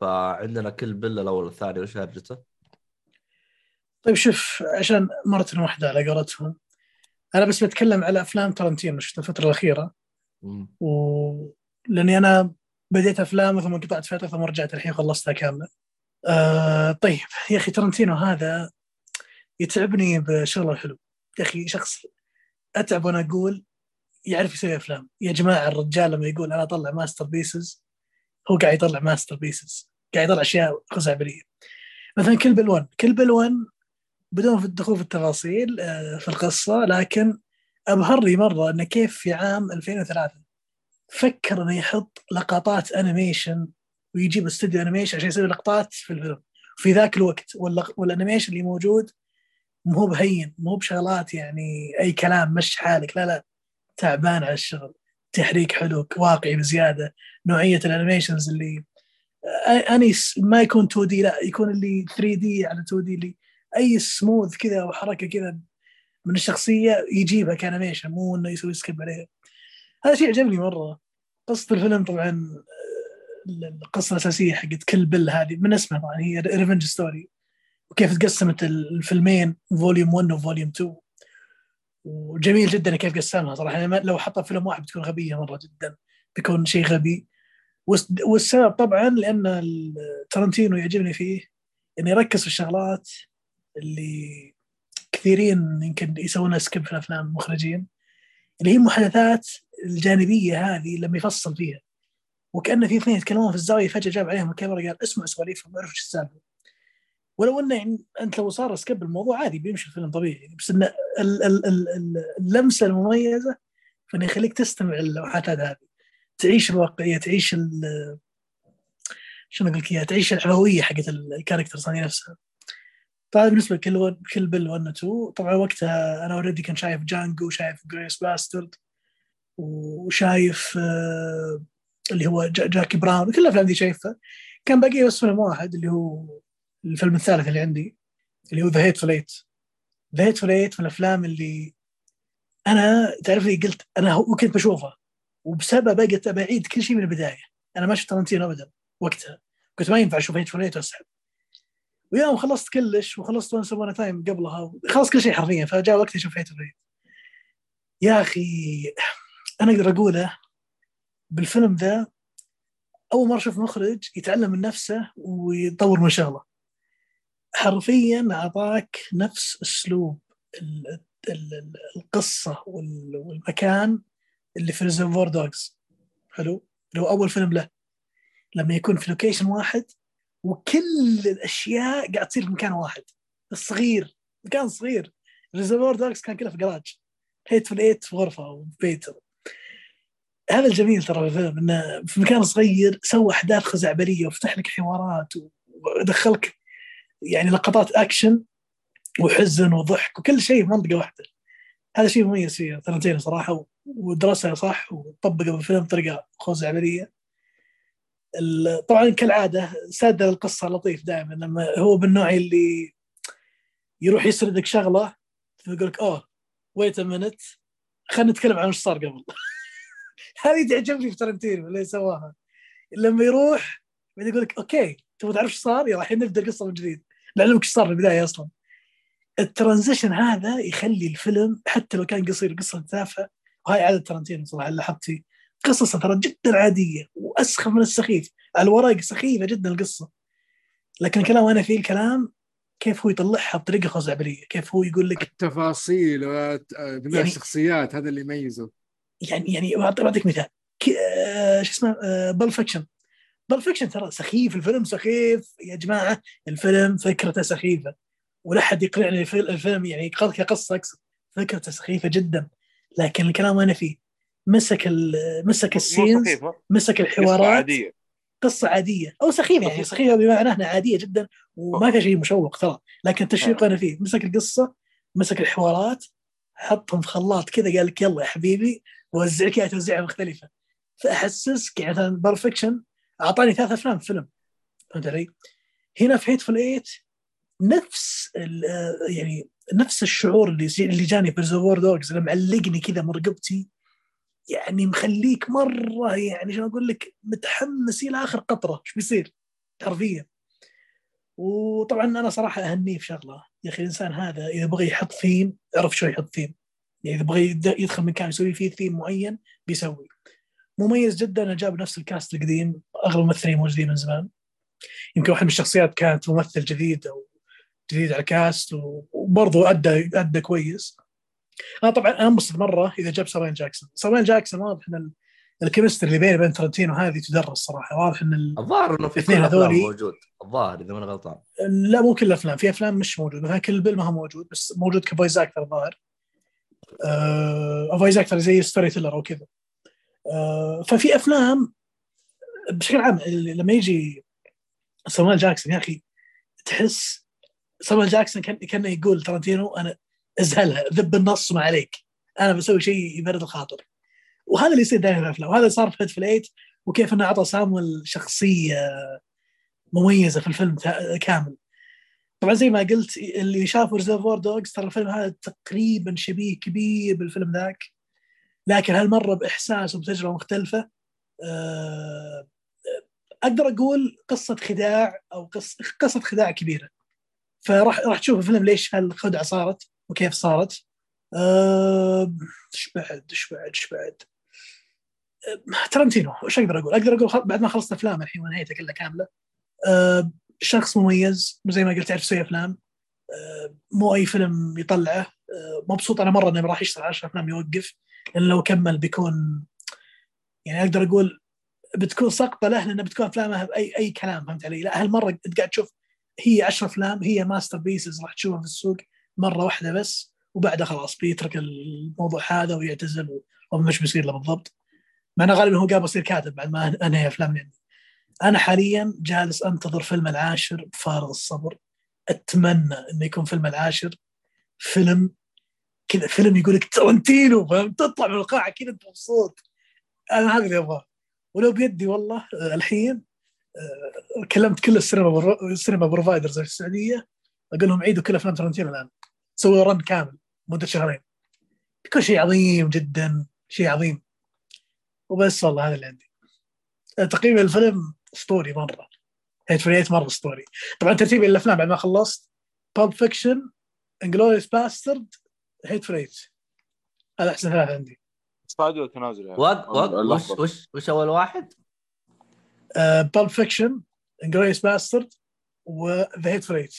فعندنا Kill Bill الأول والثاني وش هرجته؟ طيب شوف عشان مرة واحدة على قولتهم أنا بس بتكلم على أفلام ترنتينو شفتها الفترة الأخيرة مم. و لأني أنا بديت أفلام ثم قطعت فترة ثم رجعت الحين خلصتها كاملة. آه طيب يا أخي ترنتينو هذا يتعبني بشغلة حلو يا أخي شخص أتعب وأنا أقول يعرف يسوي أفلام. يا جماعة الرجال لما يقول أنا أطلع masterpieces هو قاعد يطلع masterpieces. قاعد يطلع أشياء خزعبليه مثلا Kill Bill 1 Kill Bill 1 بدون في الدخول في التفاصيل آه، في القصة لكن ابهرني مرة إنه كيف في عام 2003 فكر إنه يحط لقطات animation ويجيب استوديو animation عشان يسوي لقطات في الفيلم. في ذاك الوقت. وال animation اللي موجود مو بهين مو بشغلات يعني أي كلام مش حالك. لا لا تعبان على الشغل. تحريك حلو واقعي بزيادة. نوعية ال animations اللي آ- انيس ما يكون 2D لا يكون اللي 3D على 2D اللي أي سموث كذا وحركه كذا من الشخصية يجيبها ك animation مو إنه يسوي skip عليها. هذا شيء عجبني مرة. قصة الفيلم طبعا آه، القصة الأساسية حقت Kill Bill هذه من اسمها طبعا هي revenge story وكيف تقسمت الفيلمين volume 1 و volume 2 وجميل جدا كيف قسمها صراحة. يعني لو حطها في فيلم واحد بتكون غبية مرة جدا. بيكون شيء غبي. والس- والسبب طبعا لأن ترنتينو يعجبني فيه. انه يركز في الشغلات اللي كثيرين يمكن يسوونها skip في الأفلام المخرجين. اللي هي المحادثات الجانبية هذه لما يفصل فيها. وكأن في اثنين يتكلمون في الزاوية فجأة جاب عليهم الكاميرا قال اسمعوا سواليفهم ما إيش السالفة. ولو إنه يعني أنت لو صار skip الموضوع عادي بيمشي الفيلم طبيعي. بس إن ال- ال- ال- ال- اللمسة المميزة فإنه يخليك تستمع للوحات هذه. تعيش الواقعية تعيش شنو أقول لك إياها؟ تعيش العفوية حقت ال characters هذه نفسها. طبعا بالنسبة لكل Kill Bill 1 و 2 طبعا وقتها أنا already كنت شايف Django شايف Inglourious Basterds وشايف آه، اللي هو جا- Jackie Brown كل الأفلام دي شايفها. كان باقي بس فيلم واحد اللي هو الفيلم الثالث اللي عندي اللي هو ذا هيت ايت ذا هيت ايت من الأفلام اللي أنا تعرف لي قلت أنا كنت بشوفه وبسبب قلت بعيد كل شيء من البداية. أنا ما شفت ترنتينو ابدا وقتها. كنت ما ينفع أشوف هيت ايت وأسحب. ويوم خلصت كلش وخلصت Once Upon a Time قبلها خلص كل شيء حرفيا فجاء وقت أشوف هيت ايت يا أخي أنا أقدر أقوله بالفيلم ذا أول مرة أشوف مخرج يتعلم من نفسه ويطور من شغله حرفيا أعطاك نفس أسلوب ال- ال- ال- القصة وال- والمكان اللي في Reservoir Dogs حلو؟ اللي هو أول فيلم له. لما يكون في location واحد وكل الأشياء قاعد تصير في مكان واحد. الصغير مكان صغير. Reservoir Dogs كان كله في جراج Hateful Eight في غرفة أو في بيت. هذا الجميل ترى في الفيلم إنه في مكان صغير سوى أحداث خزعبلية وفتح لك حوارات ودخلك يعني لقطات أكشن وحزن وضحك وكل شيء في منطقة واحدة. هذا شيء مميز فيه ترنتينو صراحة ودرسها صح وطبقه بالفيلم بطريقة خزعبلية. طبعا كالعادة سرده القصة لطيف دائما لما هو بالنوع اللي يروح يسردك شغلة فيقول لك oh wait minute خلينا نتكلم عن وش صار قبل. *laughs* هذه تعجبني في ترنتينو اللي سواها. لما يروح بعدين يقول لك okay تبغى تعرف إيش صار؟ يلا الحين نبدأ القصة من جديد. نعلمك إيش صار في البدايه أصلا. ال transition هذا يخلي الفيلم حتى لو كان قصير قصة تافهه وهاي عادة ترنتينو صراحة اللي لاحظت فيه قصصه ترى جدا عادية وأسخف من السخيف. على الورق سخيفة جدا القصة. لكن الكلام أنا فيه الكلام كيف هو يطلعها بطريقة خزعبليه كيف هو يقول لك التفاصيل وبناء يعني- الشخصيات هذا اللي يميزه. يعني يعني بعط- بعطيك مثال. آه، شو اسمه؟ Pulp Fiction Pulp Fiction ترى سخيف الفيلم سخيف. يا جماعة الفيلم فكرته سخيفة. ولا حد يقنعني الفيلم, الفيلم يعني كقصه أقصد. فكرته سخيفة جدا. لكن الكلام أنا فيه. مسك مسك ال scenes سخيفة، مسك قصة الحوارات. عادية. قصة عادية. أو سخيفة يعني. سخيفة بمعنى إنها عادية جدا وما فيها شيء مشوق ترى. لكن التشويق آه. أنا فيه. مسك القصة مسك الحوارات حطهم في خلاط كذا. قال لك يلا يا حبيبي وزع لك اياها توزيعها مختلفة. فأحسسك يعني مثلا Pulp Fiction أعطاني ثلاث أفلام في فيلم. فهمت علي؟ هنا في Hateful Eight نفس يعني نفس الشعور اللي اللي جاني في Reservoir Dogs اللي معلقني كذا من رقبتي. يعني مخليك مرة يعني شو أقول لك متحمس إلى آخر قطرة. إيش بيصير؟ حرفيا وطبعا أنا صراحة أهنيه في شغلة. يا أخي الإنسان هذا إذا بغى يحط ثيم يعرف شو يحط ثيم. يعني إذا بغى يد- يدخل مكان يسوي فيه ثيم معين بيسوي. مميز جدا انه جاب نفس ال cast القديم. أغلب الممثلين موجودين من زمان. يمكن واحد من الشخصيات كانت ممثل جديد أو جديد على cast و- وبرضه أدى أدى كويس. أنا طبعا أنبسط مرة إذا جاب سامويل جاكسون. سامويل جاكسون واضح إن ال- ال chemistry اللي بينه وبين ترنتينو هذه تدرس صراحة. واضح إن ال... الظاهر إنه في كل الأفلام هذولي- موجود. الظاهر إذا ماني غلطان. لا مو كل الأفلام. في أفلام مش موجود. مثلا Kill Bill ما هو موجود بس موجود ك voice actor الظاهر. آه voice actor زي storyteller أو كذا. آه ففي أفلام بشكل عام لما يجي سامويل جاكسون يا أخي تحس سامويل جاكسون كان كانه يقول ترنتينو أنا أزهلها ذب النص ما عليك أنا بسوي شيء يبرد الخاطر. وهذا اللي يصير دائما في الأفلام. وهذا صار في هيد ايت وكيف إنه أعطى سامويل شخصية مميزة في الفيلم كامل. طبعا زي ما قلت اللي شافوا Reservoir Dogs ترى الفيلم هذا تقريبا شبيه كبير بالفيلم ذاك. لكن هالمرة بإحساس وبتجربة مختلفة آه، أقدر أقول قصة خداع أو قصه قصة خداع كبيرة. فراح راح تشوف الفيلم ليش هالخدعة صارت وكيف صارت. إيش بعد إيش بعد إيش بعد. آه، ترنتينو إيش أقدر أقول؟ أقدر أقول بعد ما خلصت أفلام الحين ونهيتها كلها كاملة. آه، شخص مميز زي ما قلت تعرف يسوي أفلام. مو أي فيلم يطلعه. مبسوط أنا مرة إنه راح يشتغل 10 افلام يوقف. لأن لو كمل بيكون يعني أقدر أقول بتكون سقطه له لأن بتكون افلامها بأي أي كلام فهمت علي؟ لا هالمرة انت قاعد تشوف هي 10 أفلام هي masterpieces راح تشوفها في السوق مرة واحدة بس وبعدها خلاص بيترك الموضوع هذا ويعتزل وما مش بيصير له بالضبط. مع إنه غالبا هو قال بصير كاتب بعد ما أنهي أفلام يعني. أنا حاليا جالس أنتظر فيلم العاشر بفارغ الصبر. أتمنى إنه يكون فيلم العاشر. فيلم كذا فيلم يقول لك ترنتينو فهمت تطلع من القاعة كذا أنت مبسوط. أنا هذا اللي أبغاه. ولو بيدي والله آه، الحين آه، كلمت كل السينما. ال cinema providers في السعودية أقول لهم عيدوا كل أفلام ترنتينو الآن. سووا run كامل مدة شهرين. بيكون شيء عظيم جدا شيء عظيم. وبس والله هذا اللي عندي. آه، تقييم الفيلم اسطوري مرة. Hateful Eight مرة اسطوري طبعا ترتيب الأفلام بعد ما خلصت. Pulp Fiction Inglourious Basterds Hateful Eight هذا أحسن ثلاثة عندي. تنازل يعني؟ وق وق وش. وش وش أول واحد؟ Pulp Fiction Inglourious Basterds و The Hateful Eight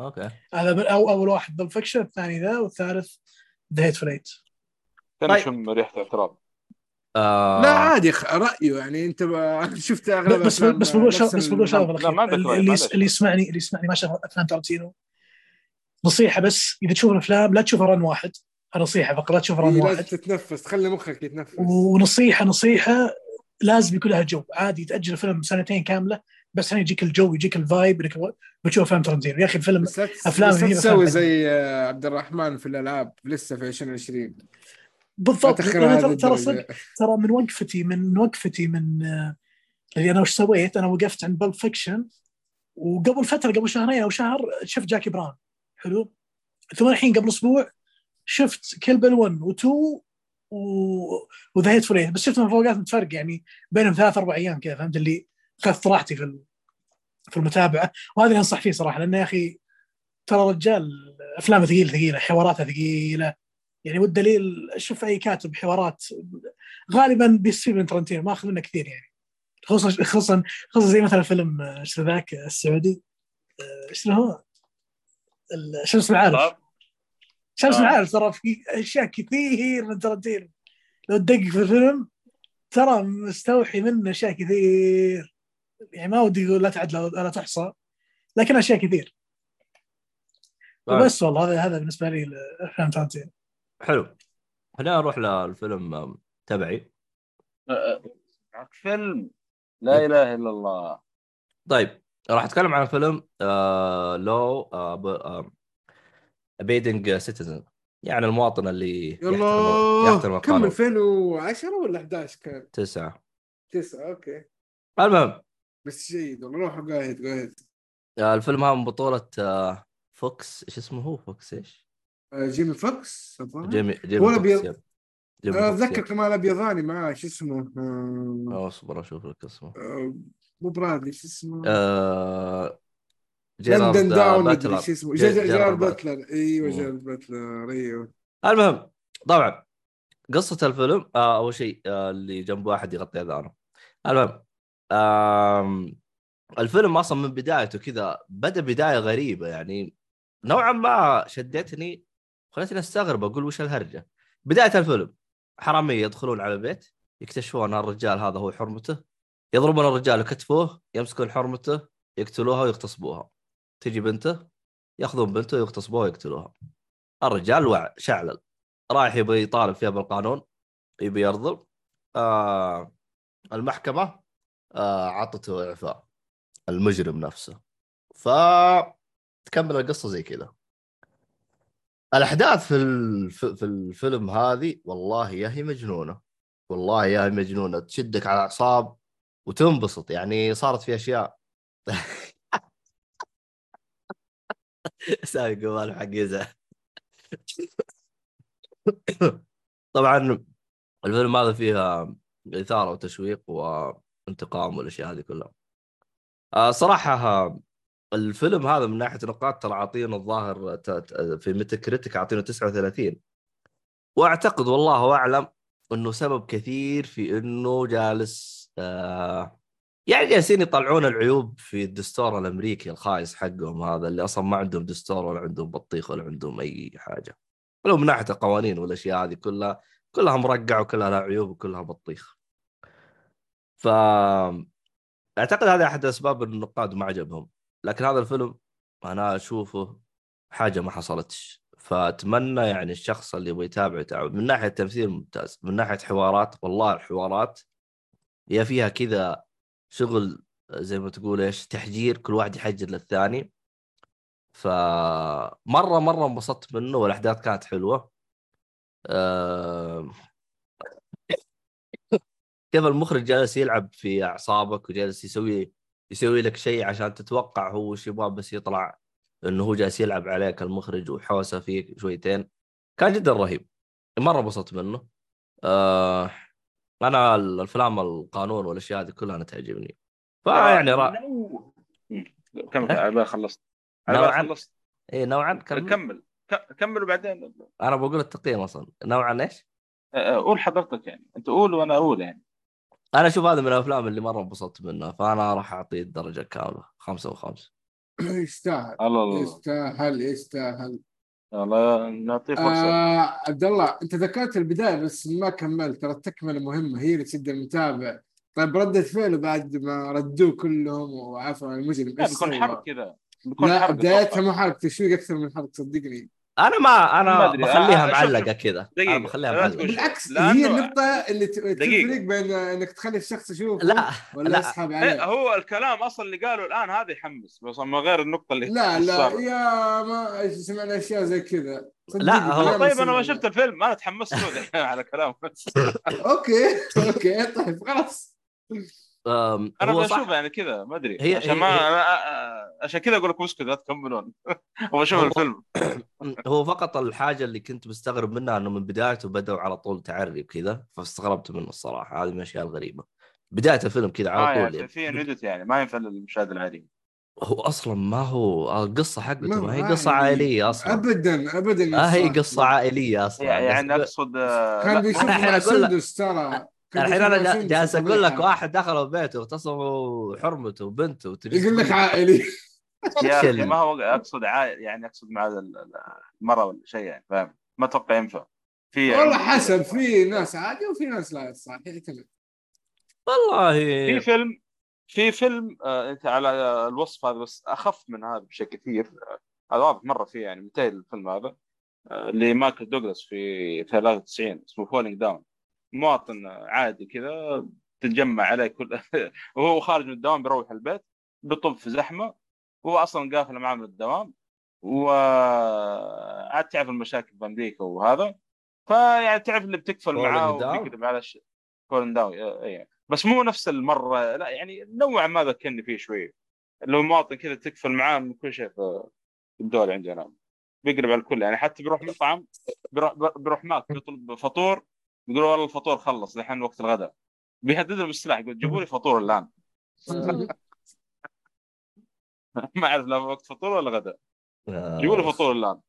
okay. هذا من أو أول واحد Pulp Fiction الثاني ذا والثالث The Hateful Eight طيب. يشم ريحة اعتراض آه. لا عادي خ- رأيه يعني. أنت *laughs* شفت أغلب بس بس بقول شغله نفس بس بالاخير رأي، اللي اللي. يسمعني اللي يسمعني ما شاف أفلام ترنتينو نصيحة بس إذا تشوف الأفلام لا تشوف run واحد. نصيحه فقط لا تشوف run إيه، واحد. لازم تتنفس تخلي مخك يتنفس. ونصيحة نصيحة لازم يكون لها جو. عادي تأجل الفيلم سنتين كاملة بس عشان يجيك الجو يجيك ال vibe إنك بتشوف أفلام ترنتينو. يا أخي الفيلم لا أفلام بس تسوي زي آه، عبد الرحمن في الألعاب لسه في 2020 ما بالضبط. ترى ترى من وقفتي من وقفتي من آه، اللي أنا وش سويت؟ أنا وقفت عند Pulp Fiction وقبل فترة قبل شهرين أو شهر شفت Jackie Brown حلو؟ ثم الحين قبل أسبوع شفت Kill 1 و2 و... وذا هيت فريت بس شفتهم في اوقات متفرق يعني بينهم ثلاث أربع أيام كذا فهمت؟ اللي اخذت راحتي في في المتابعة. وهذا اللي أنصح فيه صراحة لأنه يا أخي ترى رجال أفلامه ثقيلة ثقيلة حواراته ثقيلة. يعني والدليل شوف أي كاتب حوارات غالبا بيستفيد من ترنتينو ما أخذ منه كثير يعني. خصوصا خصوصا خصوصا زي مثلا فيلم آه، إيش ذاك السعودي آه، إيش هو؟ ال- شمس المعارف شمس آه. المعارف ترى في أشياء كثير من ترنتينو لو تدقق في الفيلم ترى مستوحي منه أشياء كثير. يعني ما ودي أقول لا تعد لا تحصى لكن أشياء كثير. طيب. وبس والله هذا هذا بالنسبة لي لافلام ترنتينو حلو. خلينا نروح للفيلم تبعي. معك فيلم لا إله إلا الله. طيب راح أتكلم عن فيلم آه Law آه Abiding Citizen يعني المواطن اللي يحترم يحترم كم؟ القانون. 2010 ولا 11 كان؟ تسعة. 9 okay. المهم. بس جيد والله روح قاعد قاعد. آه الفيلم هذا من بطولة آه فوكس. إيش اسمه هو؟ فوكس إيش؟ آه، جيمي فوكس. جيمي جيمي فوكس فوكس، أتذكر. كمان ابيضاني معاه شو اسمه؟ اصبر أشوف لك اسمه. مو برادلي شو اسمه؟ آه جيرارد London Down مدري باتلر شو اسمه. جي- جي- جي- جيرارد باتلر. أيوه. جيرارد باتلر. أيوه. المهم طبعا قصة الفيلم آه أول شيء آه اللي جنب واحد يغطي أذانه. المهم الفيلم أصلا من بدايته كذا بدأ بداية غريبة. يعني نوعا ما شدتني خلتني أستغرب أقول وش الهرجة. بداية الفيلم حرامية يدخلون على البيت يكتشفون الرجال هذا هو حرمته. يضربون الرجال وكتفوه يمسكون حرمته يقتلوها ويغتصبوها. تجي بنته ياخذون بنته ويغتصبوها ويقتلوها. الرجال وع شعلل. رايح يبي يطالب فيها بالقانون يبي يرضى آه المحكمة آه عطته إعفاء. المجرم نفسه. ف تكمل القصة زي كذا. الأحداث في الف... في الفيلم هذه والله يا هي مجنونة. والله يا هي مجنونة. تشدك على الأعصاب وتنبسط. يعني صارت في أشياء. *laughs* *laughs* سامي جوال حق يزعل طبعا الفيلم هذا فيها إثارة وتشويق وانتقام والأشياء هذه كلها. آه صراحة ها- الفيلم هذا من ناحية نقاط ترى عاطينه الظاهر في ميتا كريتيك عاطينه 39 وأعتقد والله أعلم إنه سبب كثير في إنه جالس آه يعني جالسين يطلعون العيوب في الدستور الأمريكي الخايس حقهم هذا اللي أصلا ما عندهم دستور ولا عندهم بطيخ ولا عندهم أي حاجة. ولو من ناحية القوانين والأشياء هذه كلها كلها مرقعه وكلها لها عيوب وكلها بطيخ. ف أعتقد هذه أحد أسباب النقاد ما عجبهم لكن هذا الفيلم أنا أشوفه حاجة ما حصلتش فأتمنى يعني الشخص اللي يبغى يتابع يتابع من ناحية تمثيل ممتاز من ناحية حوارات والله الحوارات هي فيها كذا شغل زي ما تقول إيش تحجير كل واحد يحجر للثاني. فمرة مرة انبسطت منه والأحداث كانت حلوة. أه... كيف المخرج جالس يلعب في أعصابك وجالس يسوي يسوي لك شيء عشان تتوقع هو وش يبغى بس يطلع إنه هو جالس يلعب عليك المخرج وحوسه فيك شويتين. كان جدا رهيب. مرة انبسطت منه. آه أنا الأفلام القانون والأشياء هذه كلها أنا تعجبني. فيعني را... كمل على خلصت على خلصت اي نوعا. كمل. كمل. كمل وبعدين أنا بقول التقييم أصلا. نوعا إيش؟ آه، قول حضرتك يعني. أنت قول وأنا أقول يعني. أنا أشوف هذا من الأفلام اللي مرة انبسطت منها فأنا راح أعطيه الدرجة كامله خمسة وخمسة. يستاهل. الله الله. يستاهل يستاهل. الله نعطيه فرصة آه عبد الله انت ذكرت البداية بس ما كملت ترى التكملة مهمة هي اللي تشد المتابع طيب ردة فعله بعد ما ردوه كلهم وعفوا عن المجرم لا بيكون؟ حرق كذا بيكون لا حرق بدايتها. مو حرق تشويق أكثر من حرق صدقني أنا ما أنا ما. بخليها معلقة. كذا أنا دقيقة. بخليها معلقة بالعكس لأنه- هي النقطة اللي. تفرق بين إنك تخلي الشخص يشوفه لا ولا لا. يسحب إيه، عليه هو الكلام أصلا اللي قاله الآن هذا يحمس بس من غير النقطة اللي لا لا صار. يا ما سمعنا أشياء زي كذا لا، هو- طيب أنا. ما شفت الفيلم أنا تحمست له على كلامه *laughs* أوكي أوكي طيب خلاص أنا بشوف يعني كذا ما أدري. هي- عشان هي- ما هي- أنا- عشان كذا أقول لكم اسكتوا لا تكملون وبشوف الفيلم. *clears throat* هو فقط الحاجة اللي كنت مستغرب منها إنه من بدايته بدأوا على طول تعري وكذا فاستغربت منه الصراحة. هذه من الأشياء الغريبة. بداية الفيلم كذا على يعني طول في نيدت يعني ما ينفع للمشاهد العادي هو أصلا ما هو القصة حقته ما ما هي قصة عادي. عائلية أصلا. ابدا ابدا ما هي. قصة. عائلية أصلا. يعني بس- أقصد آه، كان بيشوف مع لك- سندس ترى. الحين بيشوف أنا جالس أقول لك وطبيعة. واحد دخلوا بيته واغتصبوا حرمته وبنته وتجي يقول لك عائلي. يا أخي. ما هو أقصد عائل يعني أقصد مع ال- ال- المرأة ولا شيء يعني فاهم؟ ما أتوقع ينفع. في والله حسب في ناس عادي وفي ناس لا صح والله. في فيلم في فيلم آه إنت على الوصف هذا بس أخف من هذا بشيء كثير. آه، هذا واضح مرة فيه يعني منتهي الفيلم هذا آه لمايكل دوغلاس في 93 اسمه Falling Down مواطن عادي كذا تتجمع عليه كل *laughs* وهو خارج من الدوام بيروح البيت بيطب في زحمة هو أصلا قافل معاه من الدوام وعاد تعرف المشاكل في أمريكا وهذا. فيعني تعرف اللي بتكفل معاه. وبيكذب على الشيء فولن داون اي بس مو نفس المرة لا يعني نوعا ما ذكرني فيه شوي. لو مواطن كذا تكفل معاه من كل شيء في الدول عندنا. بيقلب على الكل يعني حتى بيروح مطعم بيروح بيروح ماك بيطلب فطور يقول والله الفطور خلص الحين وقت الغداء. بيهددهم بالسلاح يقول جيبوا لي فطور الآن. *laughs* ما أعرف لا وقت فطور ولا غداء. آه، جيبوا لي فطور الان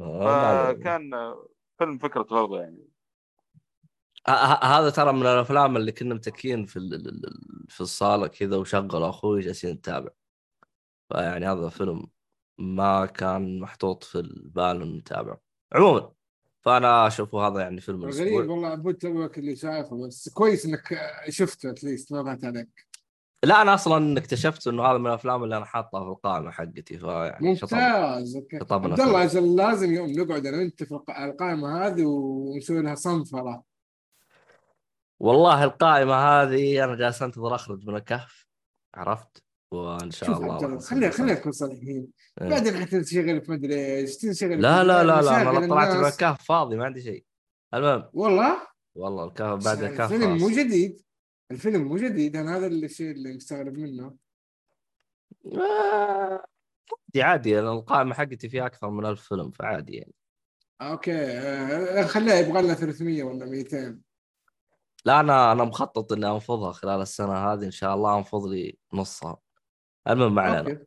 آه، فكان فيلم فكرته برضه يعني. ه- ه- هذا ترى من الأفلام اللي كنا متكين في في الصالة كذا وشغل أخوي جالسين نتابع. فيعني هذا فيلم ما كان محطوط في البال نتابعه. عموما فانا أشوف هذا يعني فيلم غريب الأسبوع والله عبود توك اللي شايفه بس كويس إنك شفته at least ما فات عليك. لا أنا أصلا اكتشفت إنه هذا من الأفلام اللي أنا حاطها في القائمة حقتي فيعني ممتاز أوكي. شطبنا عبد الله. أجل لازم يوم نقعد أنا وأنت في القائمة هذه ونسوي لها صنفرة. والله القائمة هذه أنا جالس أنتظر أخرج من الكهف عرفت؟ وإن شاء الله خلينا خلينا نكون صريحين. إيه. بعدين حتنشغل في مدري إيش تنشغل لا لا لا لا أنا طلعت من. الكهف فاضي ما عندي شيء. المهم. والله؟ والله الكهف بعد الكهف الفيلم مو جديد. الفيلم مو جديد أنا هذا الشيء اللي مستغرب منه. آه، عادي عادي لأن القائمة حقتي فيها أكثر من ألف فيلم فعادي يعني. أوكي آه، خليها يبغى لنا 300 ولا 200 لا أنا أنا مخطط إني أنفضها خلال السنة هذه إن شاء الله أنفض لي نصها. المهم ما علينا أوكي.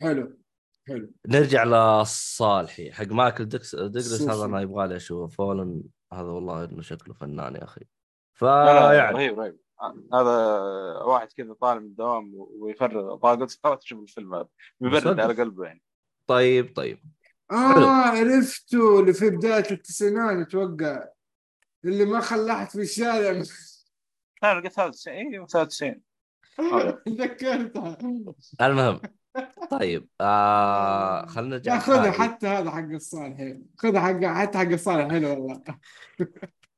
حلو. حلو. نرجع للصالحي حق مايكل ديكس سوسي. هذا أنا يبغى لي أشوفه. فولن هذا والله إنه شكله فنان يا أخي. لا لا فيعني رهيب رهيب. هذا واحد كذا طالع من الدوام ويفرغ طاقته. *laughs* صارت تشوف الفيلم هذا. بيبرد. على قلبه يعني. طيب طيب. آه عرفته. اللي في بداية التسعينات أتوقع. اللي ما خلحت في الشارع. لا لقيت 93 أيوه 93 آه. تذكرتها *laughs* المهم طيب آه خلينا نرجع خذها. حتى هذا حق الصالحين خذها حق حتى حق الصالحين والله.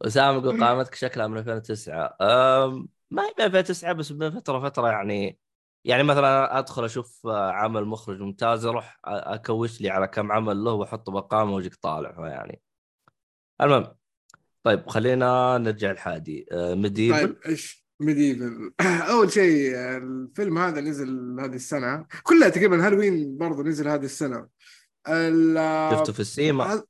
أسامة يقول *laughs* قائمتك شكلها من 2009 أم... ما هي من 2009 بس من فترة فترة يعني يعني مثلا أدخل أشوف آه، عمل مخرج ممتاز أروح أ- أكوش لي على كم عمل له وأحطه بقائمه وأجيك طالع يعني. المهم طيب خلينا نرجع لحادي. Medieval طيب إيش؟ Medieval *clears throat* أول شيء الفيلم هذا نزل هذه السنة. كلها تقريبا هالوين برضه نزل هذه السنة. ال- شفته في السينما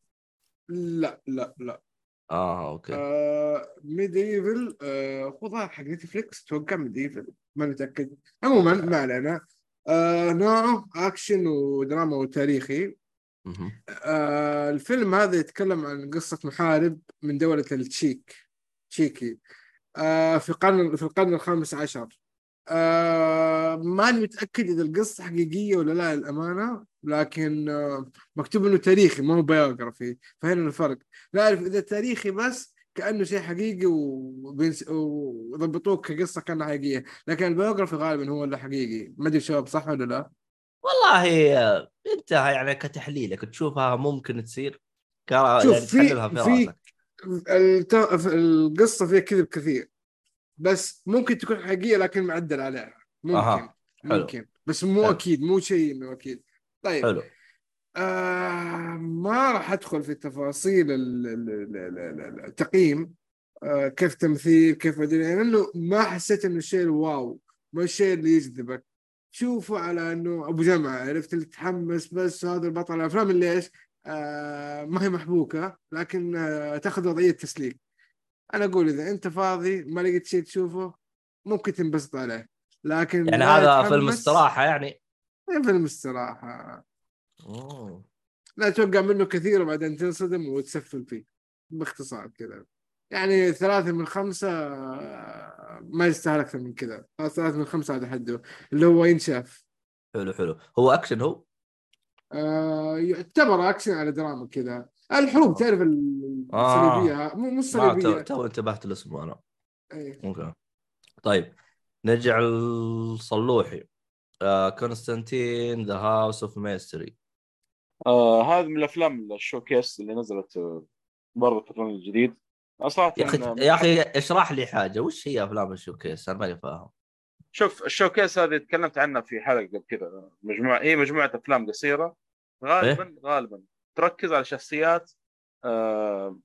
لا لا لا. آه أوكي. آه Medieval آه خذها حق Netflix. أتوقع Medieval ما متأكد. عموما ما علينا. آه نوعه أكشن ودراما وتاريخي. آه الفيلم هذا يتكلم عن قصة محارب من دولة التشيك تشيكي. آه في القرن في القرن الخامس عشر. آه ماني متأكد إذا القصة حقيقية ولا لا للأمانة لكن آه مكتوب إنه تاريخي ما هو biography فهنا الفرق. لا أعرف إذا تاريخي بس كأنه شيء حقيقي وضبطوك كقصة كأنها حقيقية لكن ال biography غالبا هو اللي حقيقي. ما أدري شباب صح ولا لا؟ والله آه، أنت يعني كتحليلك تشوفها ممكن تصير. شوف يعني في في. القصة فيها كذب كثير بس ممكن تكون حقيقيه لكن معدل عليها. ممكن. أها، حلو. ممكن. بس مو حلو. أكيد مو شيء انه أكيد. طيب. حلو. آه ما راح أدخل في تفاصيل ال- ال- ال- ال- ال- التقييم. آه كيف تمثيل كيف أدري لأنه ما حسيت إنه الشيء الواو ما الشيء اللي يجذبك. شوفه على إنه أبو جمعة عرفت؟ اللي تتحمس بس هذا البطل الأفلام اللي إيش؟ ما هي محبوكة لكن آه تأخذ وضعية تسليك أنا أقول إذا أنت فاضي ما لقيت شيء تشوفه ممكن تنبسط عليه. لكن يعني هذا فيلم استراحة يعني؟ إيه فيلم استراحة. أوه. لا تتوقع منه كثير وبعدين تنصدم وتسفل فيه باختصار كذا. يعني ثلاثة من خمسة آه، ما يستاهل أكثر من كذا. ثلاثة من خمسة هذا حده اللي هو ينشاف. حلو حلو. هو أكشن هو؟ آه يعتبر أكشن على دراما كذا. الحروب تعرف ال- آه. الصليبية؟ مو مو ما تو, انتبهت لاسمه أنا. إيه. أوكي. طيب نرجع لصلوحي. آه Constantine The House of Mystery آه هذا من الأفلام ال showcase اللي نزلت آه، برضه في الفيلم الجديد. آه، صراحة يا أخي يا أخي اشرح لي حاجة. وش هي أفلام الشوكيس؟ أنا ماني فاهم. شوف الشوكيس هذه تكلمت عنها في حلقة قبل كذا مجموعه هي مجموعة أفلام قصيرة غالبا إيه؟ غالبا تركز على شخصيات آه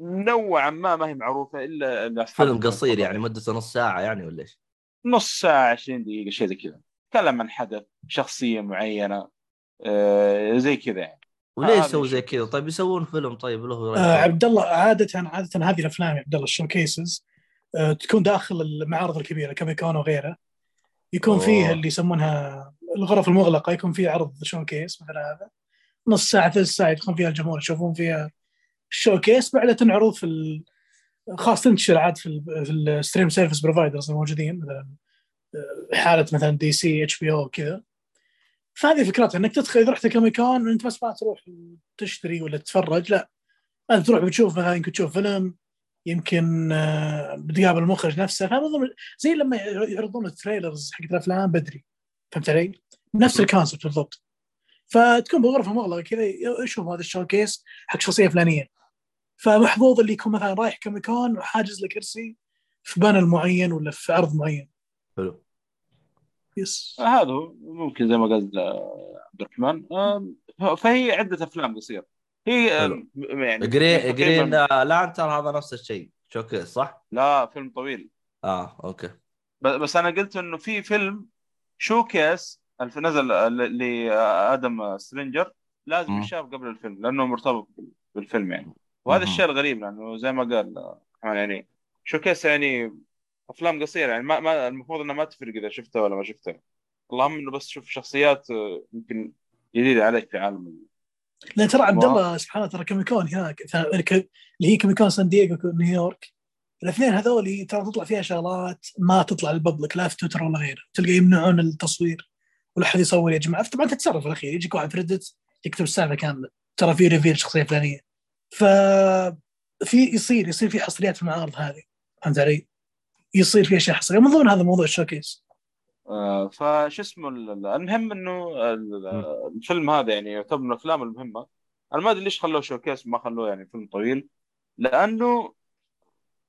نوعا ما ما هي معروفة إلا فيلم قصير. يعني مدته نص ساعة يعني ولا إيش؟ نص ساعة 20 دقيقة شيء زي كذا تكلم عن حدث شخصية معينة آه زي كذا يعني وليش هذا يسوي زي. كذا؟ طيب يسوون فيلم طيب له آه عبد الله عادة عادة هذه الأفلام يا عبد الله ال showcases آه تكون داخل المعارض الكبيرة Comic-Con وغيره يكون أوه. فيه اللي يسمونها الغرف المغلقة يكون فيه عرض showcase مثل هذا. نص ساعة ثلث ساعة يدخلون فيها الجمهور يشوفون فيها ال showcase بعدها تنعرض في ال... خاص تنتشر عاد في ال... في ال stream service providers الموجودين مثلا آه، حالة مثلا DC HBO كذا. فهذه فكرتها إنك تدخل إذا رحت Comic-Con أنت بس ما تروح تشتري ولا تتفرج لا. أنت تروح بتشوف مثلا يمكن تشوف فيلم يمكن آه، بتقابل المخرج نفسه. فاهم ضمن- زي لما يعرضون ال trailers حق الأفلام بدري. فهمت علي؟ نفس ال concept بالضبط. فتكون بغرفه مغلقه كذا يشوف هذا ال showcase حق شخصية فلانية. فمحظوظ اللي يكون مثلا رايح Comic-Con وحاجز له كرسي في panel معين ولا في عرض معين. حلو. yes. هذا هو ممكن زي ما قال عبد الرحمن. فهي عدة أفلام قصيرة. هي يعني Green Green Lantern هذا نفس الشيء showcase صح؟ لا فيلم طويل آه أوكي بس أنا قلت إنه في فيلم showcase الف نزل ل Adam Strange لازم. يشاف قبل الفيلم لأنه مرتبط بالفيلم يعني وهذا. الشيء الغريب لأنه زي ما قال آه، يعني showcase يعني أفلام قصيرة يعني ما, ما المفروض انها ما تفرق إذا شفتها ولا ما شفتها اللهم إنه بس تشوف شخصيات آه، يمكن جديدة عليك في عالم لأن ترى عبد الله سبحان الله ترى Comic-Con هناك. اللي هي Comic-Con سان دييغو نيويورك. الاثنين هذول ترى تطلع فيها شغلات ما تطلع لل public لا في تويتر ولا غيره. تلقى يمنعون التصوير ولا حد يصور يا جماعة. طبعا تتصرف الأخير. يجيك واحد في Reddit يكتب السالفة كاملة. ترى في reveal شخصية فلانية. ف في يصير يصير في حصريات في المعارض هذه. فهمت علي؟ يصير في أشياء حصرية. من ضمن هذا موضوع ال showcase فش اسمه ال- ال- المهم إنه ال- الفيلم هذا يعني يعتبر من الأفلام المهمة. أنا ما أدري ليش خلوه showcase ما خلوه يعني فيلم طويل. لأنه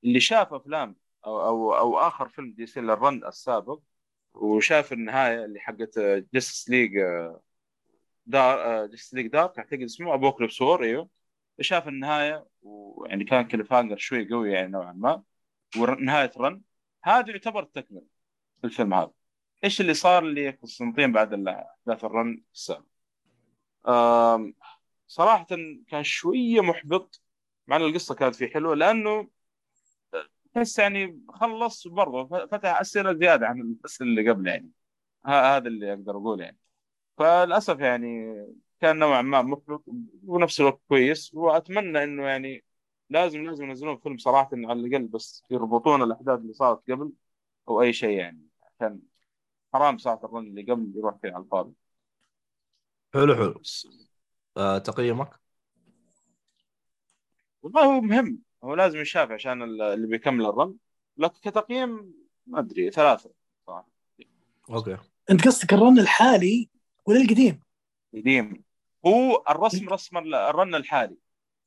اللي شاف أفلام أو أو أو آخر فيلم دي سي لل run السابق وشاف النهاية اللي حقت Justice League Dar Justice League Dark أعتقد اسمه Apokolips War أيوه. شاف النهاية ويعني كان cliffhanger شوي قوي يعني نوعا ما ونهاية run هذا يعتبر تكمل في الفيلم هذا. إيش اللي صار لقسطنطين بعد احداث ال run؟ السابق صراحة كان شوية محبط مع إن القصة كانت فيه حلوة لأنه تحس يعني خلص برضه فتح أسئلة زيادة عن الأسئلة اللي قبل يعني. هذا اللي أقدر اقوله يعني. فللأسف يعني كان نوعا ما محبط ونفس الوقت كويس وأتمنى إنه يعني لازم لازم ينزلون فيلم صراحة على الأقل بس يربطون الأحداث اللي صارت قبل أو أي شيء يعني. عشان حرام ساعه الرن اللي قبل يروح كذا على الفاضي. حلو حلو. آه تقييمك؟ والله هو مهم. هو لازم يشاف عشان ال- اللي بيكمل ال run. لكن كتقييم ما أدري ثلاثة صراحة. أوكي. أنت قصدك ال run الحالي ولا القديم؟ قديم. هو الرسم رسم ال- ال run الحالي.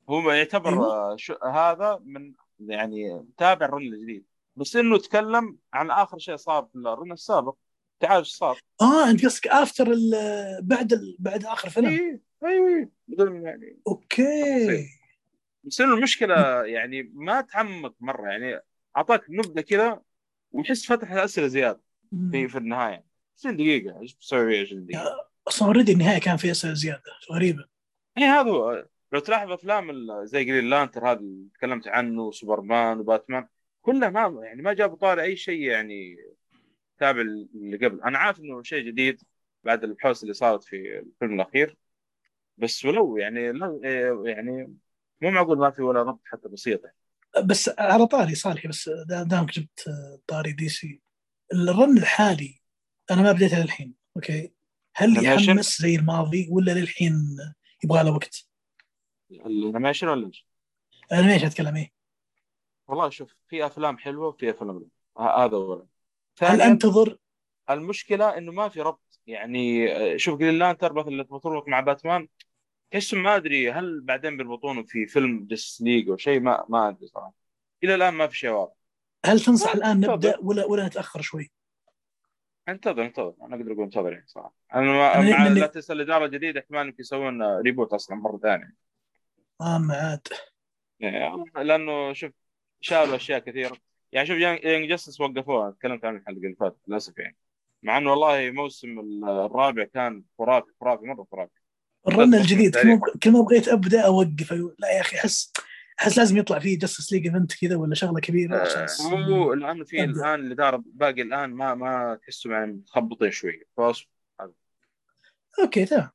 هو يعتبر أيوة. آه، شو هذا من يعني تابع ال run الجديد. بس إنه تكلم عن آخر شيء صار في ال run السابق. تعال إيش صار؟ آه أنت قصدك after ال- بعد ال... بعد آخر فيلم؟ اي اي بدون يعني. أوكي. بس انه المشكلة يعني ما تعمق مرة يعني أعطاك نبذة كذا ويحس فتح اسئله زيادة في في النهاية. 20 دقيقة إيش بتسوي 20 دقيقة؟ أصلا already النهاية كان فيها أسئلة زيادة غريبة. اي هذا هو. لو تلاحظ افلام زي Green Lantern هذا اللي تكلمت عنه سوبرمان وباتمان كلها ما يعني ما جابوا طاري أي شيء يعني تابع اللي قبل أنا عارف إنه شيء جديد بعد الحوسه اللي صارت في الفيلم الأخير بس ولو يعني لا يعني مو معقول ما في ولا ربط حتى بسيط يعني. بس على طاري صالح بس دا- دامك جبت طاري دي سي ال run الحالي أنا ما بديته للحين أوكي هل؟ يحمس زي الماضي ولا للحين يبغى له وقت؟ ال animation ولا إيش؟ ليش أتكلم إيه؟ والله شوف في أفلام حلوة وفي أفلام لا هذا اولا هل أنتظر؟ المشكلة إنه ما في ربط. يعني آه، شوف Green Lantern مثلا اللي تربط مع باتمان تحس ما أدري هل بعدين بيربطونه في فيلم Justice League أو شيء ما ما أدري صراحة. إلى الآن ما في شيء واضح. هل تنصح آه، الآن. نبدأ ولا ولا نتأخر شوي؟ انتظر انتظر. أنا أقدر أقول انتظر يعني صراحة. أنا ما أنا- مع لأني- لا تنسى الإدارة الجديدة احتمال انك يسوون آه، reboot أصلا مرة ثانية. آه ما عاد. يعني لأنه شوف شالوا أشياء كثيرة. يعني شوف Young Justice وقفوها تكلمت عن الحلقة اللي فاتت للأسف يعني مع إنه والله موسم الرابع كان خرافي خرافي مرة خرافي ال run الجديد كل. ما كل ما بغيت أبدأ أوقف. لا يا أخي احس أحس لازم يطلع فيه Justice League event كذا ولا شغلة كبيرة عشان هو الآن في. الآن الاداره باقي الآن ما ما تحسوا يعني متخبطين شوية فاصبر أوكي تمام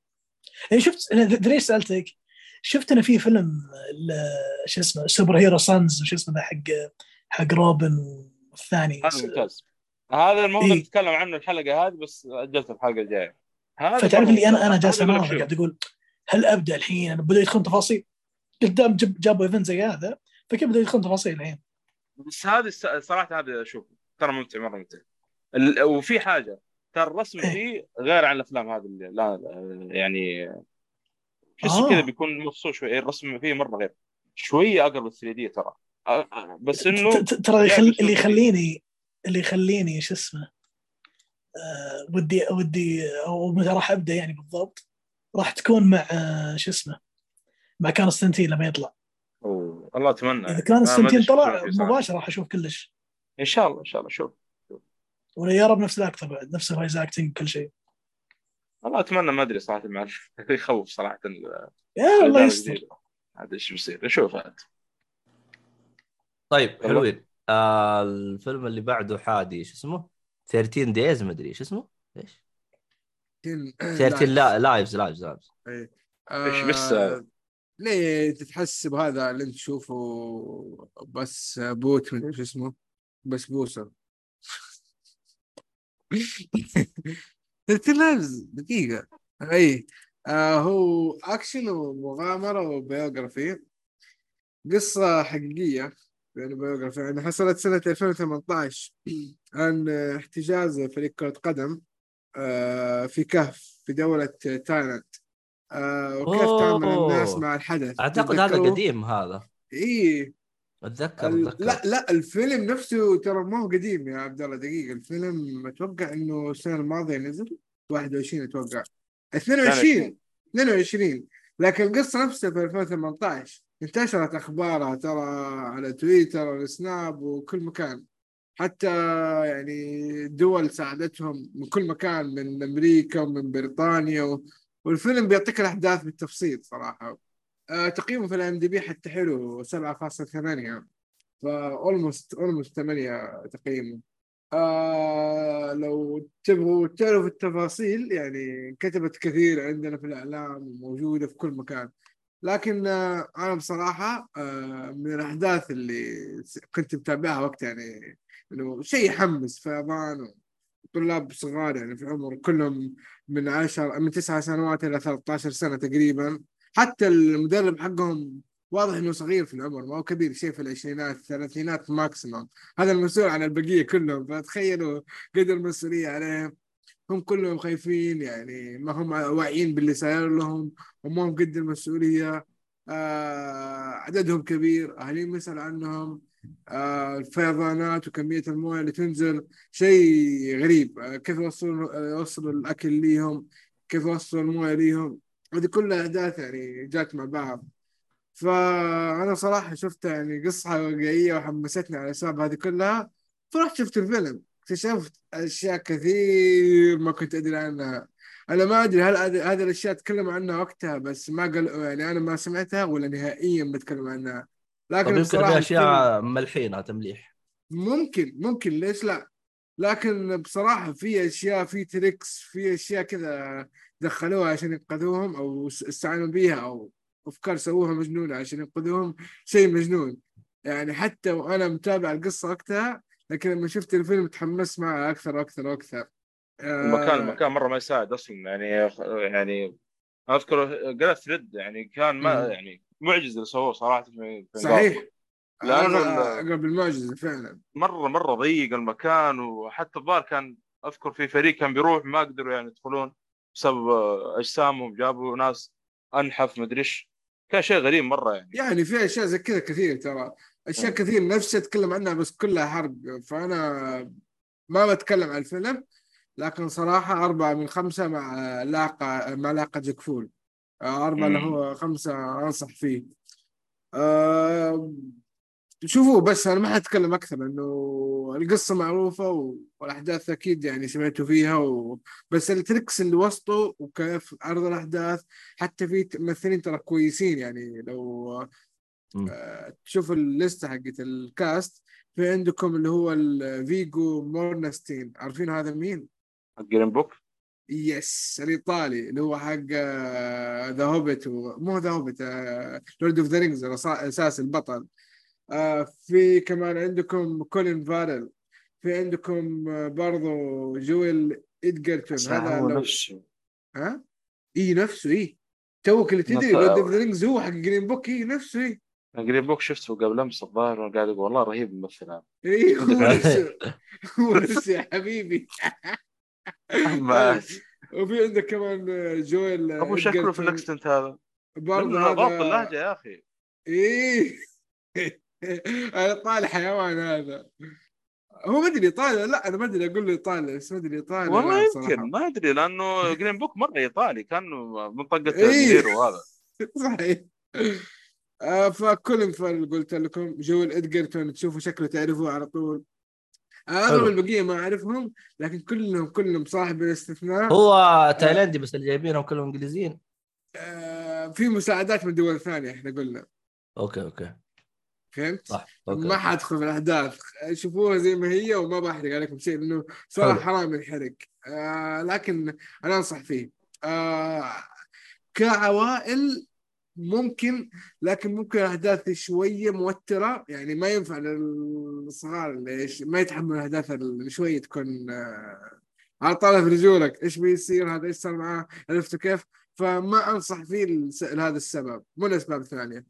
يعني شفت ذري سألتك شفت أنا في فيلم شو اسمه Super Hero Sons وش اسمه the حق حق روبن والثاني هذا ممتاز هذا المفروض إيه. نتكلم عنه الحلقة هذه بس أجلت الحلقة الجاية هذا فتعرف اللي أنا. أنا جالس اناظر. قاعد أقول هل أبدأ الحين أنا بدوا يدخلون تفاصيل قدام جب جابوا event زي هذا فكيف بدوا يدخلون تفاصيل الحين بس هذه صراحة هذا شوف ترى ممتع مرة ممتع وفي حاجة ترى الرسم إيه. فيه غير عن الأفلام هذه اللي لا يعني تحسه آه. كذا بيكون مفصول شوي الرسم فيه مرة غير شوية أقرب 3D ترى بس إنه ت- ت- ترى اللي. يخليني اللي يخليني شو اسمه آه ودي ودي أو متى راح أبدأ يعني بالضبط راح تكون مع آه شو اسمه مع كونستانتين لما يطلع أوه. الله أتمنى إذا ما- كونستانتين ما طلع. مباشرة راح أشوف كلش إن شاء الله إن شاء الله شوف ولا يا رب نفس ال actor بعد نفس ال voice acting كل شيء والله أتمنى ما أدري صراحة مع *laughs* يخوف صراحة يا الله يستر. هذا إيش بيصير شوف انت طيب. حلوين. آه الفيلم اللي بعده حادي شو اسمه؟ 13 days ما أدري شو اسمه؟ إيش؟ 13 لا lives lives lives. إيه. إيش بس- آه، ليه تتحسب هذا اللي أنت تشوفه؟ بس بوت من شو اسمه. بس بوسة. تلفز دقيقة. اي آه هو أكشن ومغامرة وبيوغرافي. قصة حقيقية. يعني بايوغرافي يعني حصلت سنة 2018 عن احتجاز فريق كرة قدم آه، في كهف في دولة تايلاند. آه، وكيف تعامل. الناس مع الحدث. أعتقد هذا؟ قديم هذا. إي. أتذكر ال- أتذكر. لا لا الفيلم نفسه ترى ما هو قديم يا عبد الله دقيقة. الفيلم أتوقع إنه السنة الماضية نزل 21 أتوقع. 22 22 لكن القصة نفسها في 2018 انتشرت أخبارها ترى على تويتر والسناب وكل مكان. حتى يعني دول ساعدتهم من كل مكان من أمريكا ومن بريطانيا. والفيلم بيعطيك الأحداث بالتفصيل صراحة. آه تقييمه في ال IMDb حتى حلو 7.8 فا almost almost 8 تقييمه. آه لو تبغوا تعرفوا التفاصيل يعني كتبت كثير عندنا في الإعلام وموجودة في كل مكان. لكن آه أنا بصراحة آه من الأحداث اللي كنت متابعها وقت يعني إنه شيء يحمس فيضان طلاب صغار يعني في عمر كلهم من 10 من 9 سنوات إلى 13 سنة تقريبا. حتى المدرب حقهم واضح إنه صغير في العمر ما هو كبير شيء في العشرينات الثلاثينات ماكسيموم هذا المسؤول عن البقية كلهم فتخيلوا قدر المسؤولية عليهم. هم كلهم خايفين يعني ما هم واعيين باللي صاير لهم وما هم قد المسؤولية آه عددهم كبير. اهاليهم يسال عنهم آه الفيضانات وكمية الموية اللي تنزل. شيء غريب آه كيف يوصلوا يوصلوا الأكل ليهم كيف يوصلوا الموية ليهم. هذه كلها احداث يعني جات مع بعض. فأنا صراحة شفتها يعني قصة واقعيه وحمستني على الأسباب هذه كلها فرحت شفت الفيلم. اكتشفت أشياء كثير ما كنت أدري عنها. أنا ما أدري هل هذه الأشياء تكلموا عنها وقتها بس ما قال يعني أنا ما سمعتها ولا نهائيا بتكلم عنها. لكن بصراحة أشياء ملحينها تمليح ممكن ممكن ليش لا؟ لكن بصراحة في أشياء في تريكس في أشياء كذا دخلوها عشان ينقذوهم س- استعانوا بيها أو أفكار سووها مجنونة عشان ينقذوهم. شيء مجنون. يعني حتى وأنا متابع القصة وقتها لكن لما شفت الفيلم تحمست معه أكثر وأكثر وأكثر. المكان آه المكان مرة ما يساعد أصلا يعني يعني أذكر قرأت ثريد يعني كان ما. يعني معجزة اللي سووه صراحة في صحيح. لأنه ال- أقرب المعجزة فعلا. مره مرة ضيق المكان وحتى الظاهر كان أذكر في فريق كان بيروح ما قدروا يعني يدخلون بسبب أجسامهم جابوا ناس أنحف مدري إيش. كان شيء غريب مرة يعني. يعني في أشياء زي كذا كثير ترى. أشياء. كثير نفسي أتكلم عنها بس كلها حرق فأنا ما بتكلم عن الفيلم لكن صراحة أربعة من خمسة مع لاقة مع لاقة جكفول أربعة اللي. هو خمسة أنصح فيه أه شوفوا بس أنا ما حتكلم أكثر لأنه القصة معروفة والأحداث أكيد يعني سمعتوا فيها و... بس ال tricks اللي وسطه وكيف عرض الأحداث حتى في ممثلين ترى كويسين يعني لو تشوف الليستة حقت ال cast في عندكم اللي هو الفيجو مورتنسين. عارفين هذا مين؟ Green Book؟ yes الإيطالي اللي هو حق The Hobbit مو The Hobbit Lord of the Rings أساس البطل. آه، في كمان عندكم كولين فارل في عندكم آه، برضو جويل ادجرتون هذا هو لو نفسه. ها؟ إي نفسه إي. توك اللي تدري Lord of the Rings هو حق Green Book إي نفسه إي. Green Book شفته قبل أمس الظاهر قاعد أقول والله رهيب الممثل هذا. *laughs* اي هو نفسه يا حبيبي. *laughs* ما- وفي عندك كمان آه، جويل أبو شكله في. ال accent هذا. برضه منه ضبط هذا اللهجة يا أخي. إيه. *laughs* أنا طالع حيوان هذا. هو ما أدري ايطالي لا أنا ما أدري أقول له ايطالي بس ما أدري ايطالي والله يمكن. ما أدري لأنه Green Book مرة إيطالي كان من طقه إيه. هذا. صحيح. آه فكلهم فل قلت لكم جويل ادجرتون تشوفوا شكله تعرفوه على طول. آه، أغلب. البقية ما أعرفهم لكن كلهم كلهم صاحب الاستثناء. هو تايلاندي بس اللي جايبينهم كلهم إنجليزيين. آه في مساعدات من دول ثانية إحنا قلنا. okay okay. فهمت؟ صح okay. ما حأدخل في الأحداث. شوفوها زي ما هي وما بحرق عليكم شيء لأنه صراحة. حرام الحرق آه لكن أنا أنصح فيه. آه كعوائل ممكن لكن ممكن الاحداث شوية موترة يعني ما ينفع للصغار ليش ما يتحمل الاحداث اللي شوية تكون آه على طرف رجولك. إيش بيصير؟ هذا إيش صار معاه؟ عرفتوا كيف؟ فما أنصح فيه لهذا السبب مو لاسباب ثانية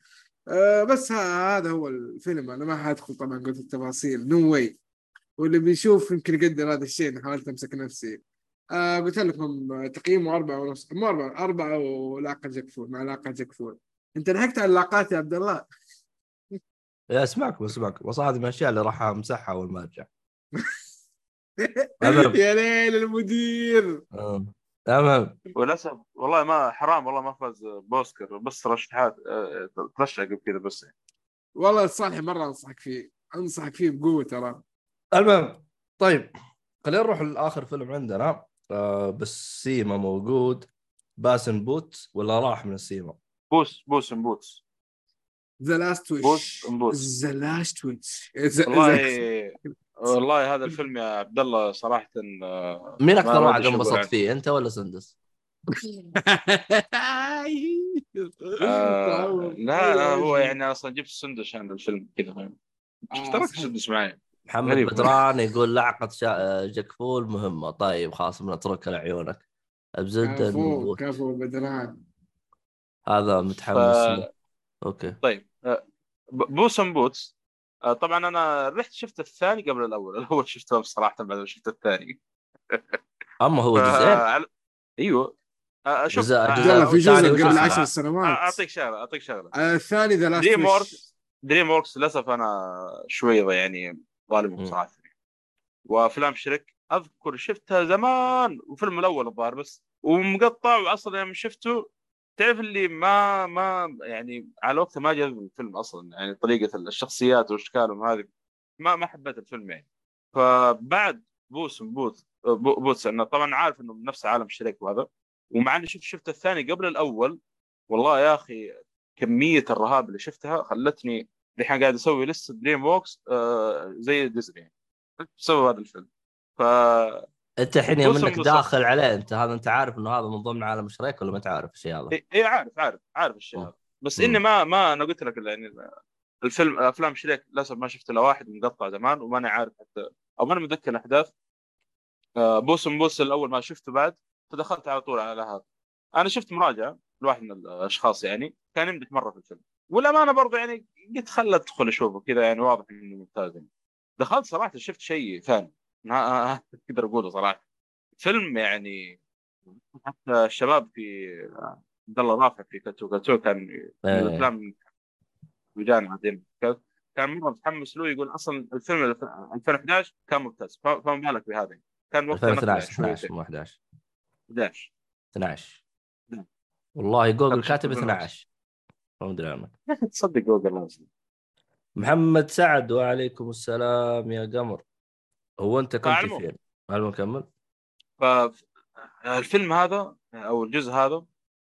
آه بس هذا هو الفيلم. أنا ما حادخل طبعا قلت التفاصيل. نو واي واللي بيشوف يمكن يقدر هذا الشيء. حاولت أمسك نفسي. آه قلت لكم تقييمه أربعة ونص. مو أربعة أربعة ولاقة جاك فول مع لاقة جاك فول. أنت لحقت على اللاقات يا عبد الله؟ أسمعكم بس هذه من الأشياء اللي راح أمسحها أول ما أرجع. المهم. *laughs* يا ليل المدير. آه. المهم وللأسف والله ما حرام والله ما فاز بأوسكار بس ترشحات آه، ترشح قبل كذا بس. والله الصالح مرة أنصحك فيه أنصحك فيه بقوة ترى. المهم طيب خلينا نروح لآخر فيلم عندنا. آه بس سيما موجود. Puss in Boots ولا راح من السيما؟ Puss Puss in Boots. The Last Wish Puss in Puss The Last Wish والله والله هذا الفيلم يا عبد الله صراحة آه، مين أكثر واحد انبسط. فيه أنت ولا سندس؟ آه *laughs* لا لا هو يعني أصلا جبت سندس عن الفيلم كذا فاهم؟ آه، اشتركت صحيح. سندس معي. محمد غريب. بدران يقول لعقة شا... جاك فول مهمة. طيب خلاص بنتركها لعيونك بزبدة كفو. كفو بدران. هذا متحمس ف- له. okay. طيب آه، ب- Puss in Boots. آه، طبعا أنا رحت شفت الثاني قبل الأول. *laughs* الأول شفته بصراحه بعد ما شفت الثاني. *laughs* أما هو ف- جزئين. على- أيوه. آه، شوف جزء- في الثاني جزء قبل؟ عشر سنوات. أعطيك شغلة أعطيك شغلة. الثاني The Last DreamWorks DreamWorks للأسف أنا شوي يعني ظالمهم مم. صراحة وأفلام شريك أذكر شفتها زمان وفيلم الأول الظاهر بس ومقطع واصلا يوم شفته تعرف اللي ما ما يعني على وقته ما جذب الفيلم أصلا يعني طريقة الشخصيات وإشكالهم هذه ما ما حبيت الفيلم يعني. فبعد Puss Boots Boo- Boots انه طبعا عارف إنه نفس عالم شريك وهذا. ومع إني شفت شفت الثاني قبل الأول والله يا أخي كمية الرهاب اللي شفتها خلتني الحين قاعد أسوي لسه DreamWorks آه زي ديزني بسبب هذا الفيلم ف أنت الحين يوم إنك داخل عليه أنت هذا أنت عارف إنه هذا من ضمن عالم شريك ولا ما انت عارف الشيء هذا؟ اي إيه عارف عارف عارف الشيء. هذا بس مم. إني ما ما أنا قلت لك يعني الفيلم أفلام شريك للأسف ما شفت إلا واحد مقطع زمان وماني عارف حتى أو ماني متذكر الأحداث آه، بوس بوس الأول ما شفته بعد فدخلت على طول على هذا أنا شفت مراجعة لواحد من الأشخاص يعني كان يمدح مره في الفيلم والأمانة برضه يعني قلت خل أدخل أشوفه كذا يعني واضح إنه ممتاز يعني. دخلت صراحة شفت شيء ثاني. أقدر أقوله صراحة. فيلم يعني حتى الشباب في عبد الله رافع في كاتو كاتو كان إيه. الأفلام وجانا بعدين كان مرة متحمس له يقول أصلا الفيلم 2011 كان ممتاز. فما بالك بهذا. كان وقتها 2012 نقلة 12 شويتين. مو 11 11 12 نعم. والله جوجل كاتب شوف 12 ما ادري عنك يا أخي تصدق جوجل محمد سعد وعليكم السلام يا قمر. هو أنت كنت. فين؟ هل نكمل؟ فالفيلم هذا أو الجزء هذا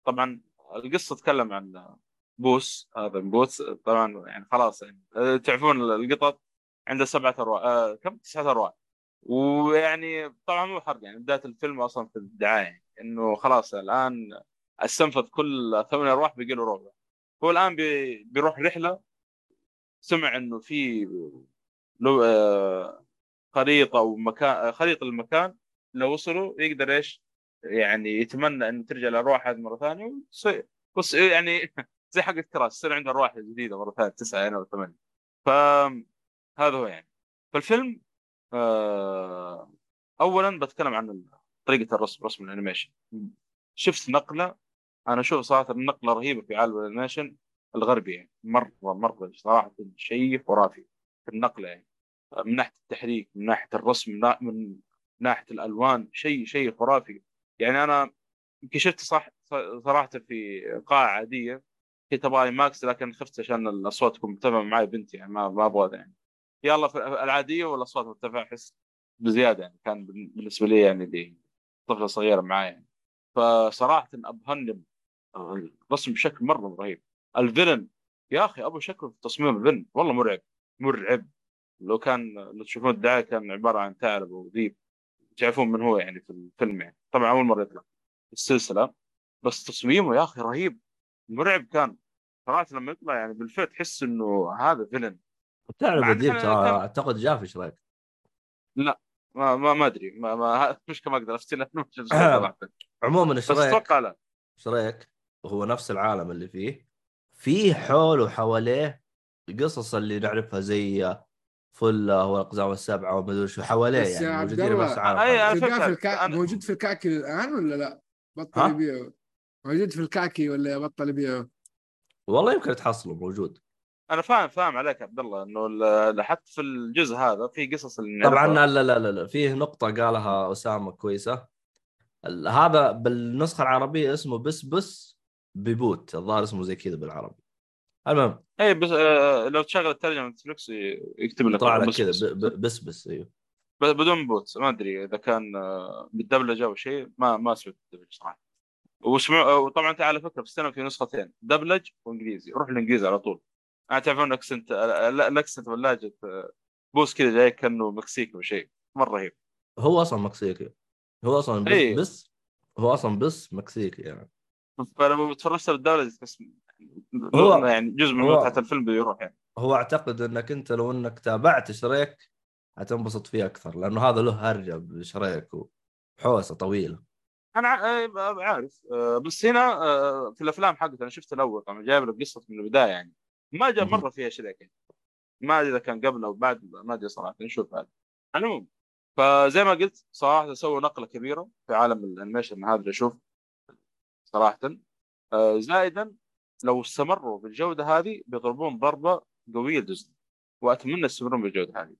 طبعا القصة تتكلم عن بوس. هذا بوس طبعا يعني خلاص يعني أه، تعرفون القطط عنده سبعة أرواح آه كم؟ تسعة أرواح. ويعني طبعا مو حرق يعني بداية الفيلم أصلا في الدعاية إنه خلاص الآن استنفذ كل ثمان أرواح بقي له ربع هو الآن بي بيروح رحلة سمع إنه في لو آه خريطة أو مكان خريطة المكان لو وصلوا يقدر إيش؟ يعني يتمنى إنه ترجع الارواح هذه مرة ثانية بص يعني *laughs* زي حق الكراس يصير عنده ارواح جديدة مرة ثانية تسعة هنا وثمانيه فهذا هو يعني. فالفيلم آه اولا بتكلم عن طريقة الرسم رسم ال animation. شفت نقلة أنا أشوف صراحة النقلة رهيبة في عالم ال animation الغربي يعني مرة مرة صراحة شيء خرافي في النقلة يعني. من ناحية التحريك من ناحية الرسم من نا- من ناحية الألوان شيء شيء خرافي يعني أنا يمكن شفت صح صراحة في قاعة عادية كنت أبغى ماكس لكن خفت عشان الأصوات تكون مرتفعه معي بنتي يعني ما ما أبغى يعني. يلا في العادية والأصوات مرتفعه أحس بزيادة يعني كان بالنسبة لي يعني دي طفلة صغيرة معي يعني. فصراحة ابهرني الرسم بشكل مرة رهيب. الفيلن يا أخي أبو شكله في تصميم الفيلن والله مرعب مرعب. لو كان لو تشوفون الدعاية كان عبارة عن ثعلب وذيب تعرفون من هو يعني في الفيلم يعني. طبعا أول مرة يطلع في السلسلة. بس تصميمه يا أخي رهيب مرعب كان. صراحة لما يطلع يعني بالفعل تحس إنه هذا فيلن. تعرف إحنا ترى أعتقد جاء في شريك ما ما, ما أدري. ما, ما *laughs* مش كما أقدر أفتي لأنه *laughs* عموما شريك أتوقع لا. شريك هو نفس العالم اللي فيه فيه حول وحواليه قصص اللي نعرفها زي فله والأقزام السبعة وما أدري شو حواليه بس يعني موجودين بنفس عالم. في الكع... أنا- موجود في الكعكي الآن ولا لا؟ بطل؟ يبيعه موجود في الكعكي ولا بطل يبيعه؟ والله يمكن تحصله موجود أنا فاهم فاهم عليك يا عبد الله إنه حتى في الجزء هذا في قصص اللي طبعا. لا لا لا لا فيه نقطة قالها أسامة كويسة ال- هذا بالنسخة العربية اسمه بس بس ببوت الظاهر اسمه زي كذا بالعربي. المهم. اي بس آه لو تشغل الترجمة نتفلكس يكتب لك طلع لك كذا بس- بس إيوه. بدون بوت ما أدري إذا كان آه، بالدبلجة أو شيء ما ما سمعت الدبلجه صراحة. وسمع وطبعا أنت على فكرة في السينما في نسختين دبلج وإنجليزي. روح الإنجليزي على طول. أنا تعرفون ال accent ال accent آه، Puss كذا جاي كأنه مكسيكي وشيء مرة رهيب. هو أصلا مكسيكي. هو أصلا بس, إيه. بس هو أصلا بس مكسيكي يعني. فلما تفرجت بالدبلجه تحس هو- يعني جزء من متعة الفيلم بيروح يعني. هو أعتقد أنك أنت لو أنك تابعت شريك هتنبسط فيه أكثر لأنه هذا له هرجة بشريك وحوسة طويلة. أنا عارف. آه، بس هنا آه، في الأفلام حقته أنا شفت الأول طبعا جايب لك قصة من البداية يعني. ما جاء. مرة فيها شريك يعني. ما أدري إذا كان قبل أو بعد ما أدري صراحة نشوف هذا على العموم فزي ما قلت صراحة سووا نقلة كبيرة في عالم ال animation هذا اللي أشوف. صراحة. آه، زائدا لو استمروا بالجودة هذه بيضربون ضربة قوية لديزني وأتمنى يستمرون بالجودة هذه.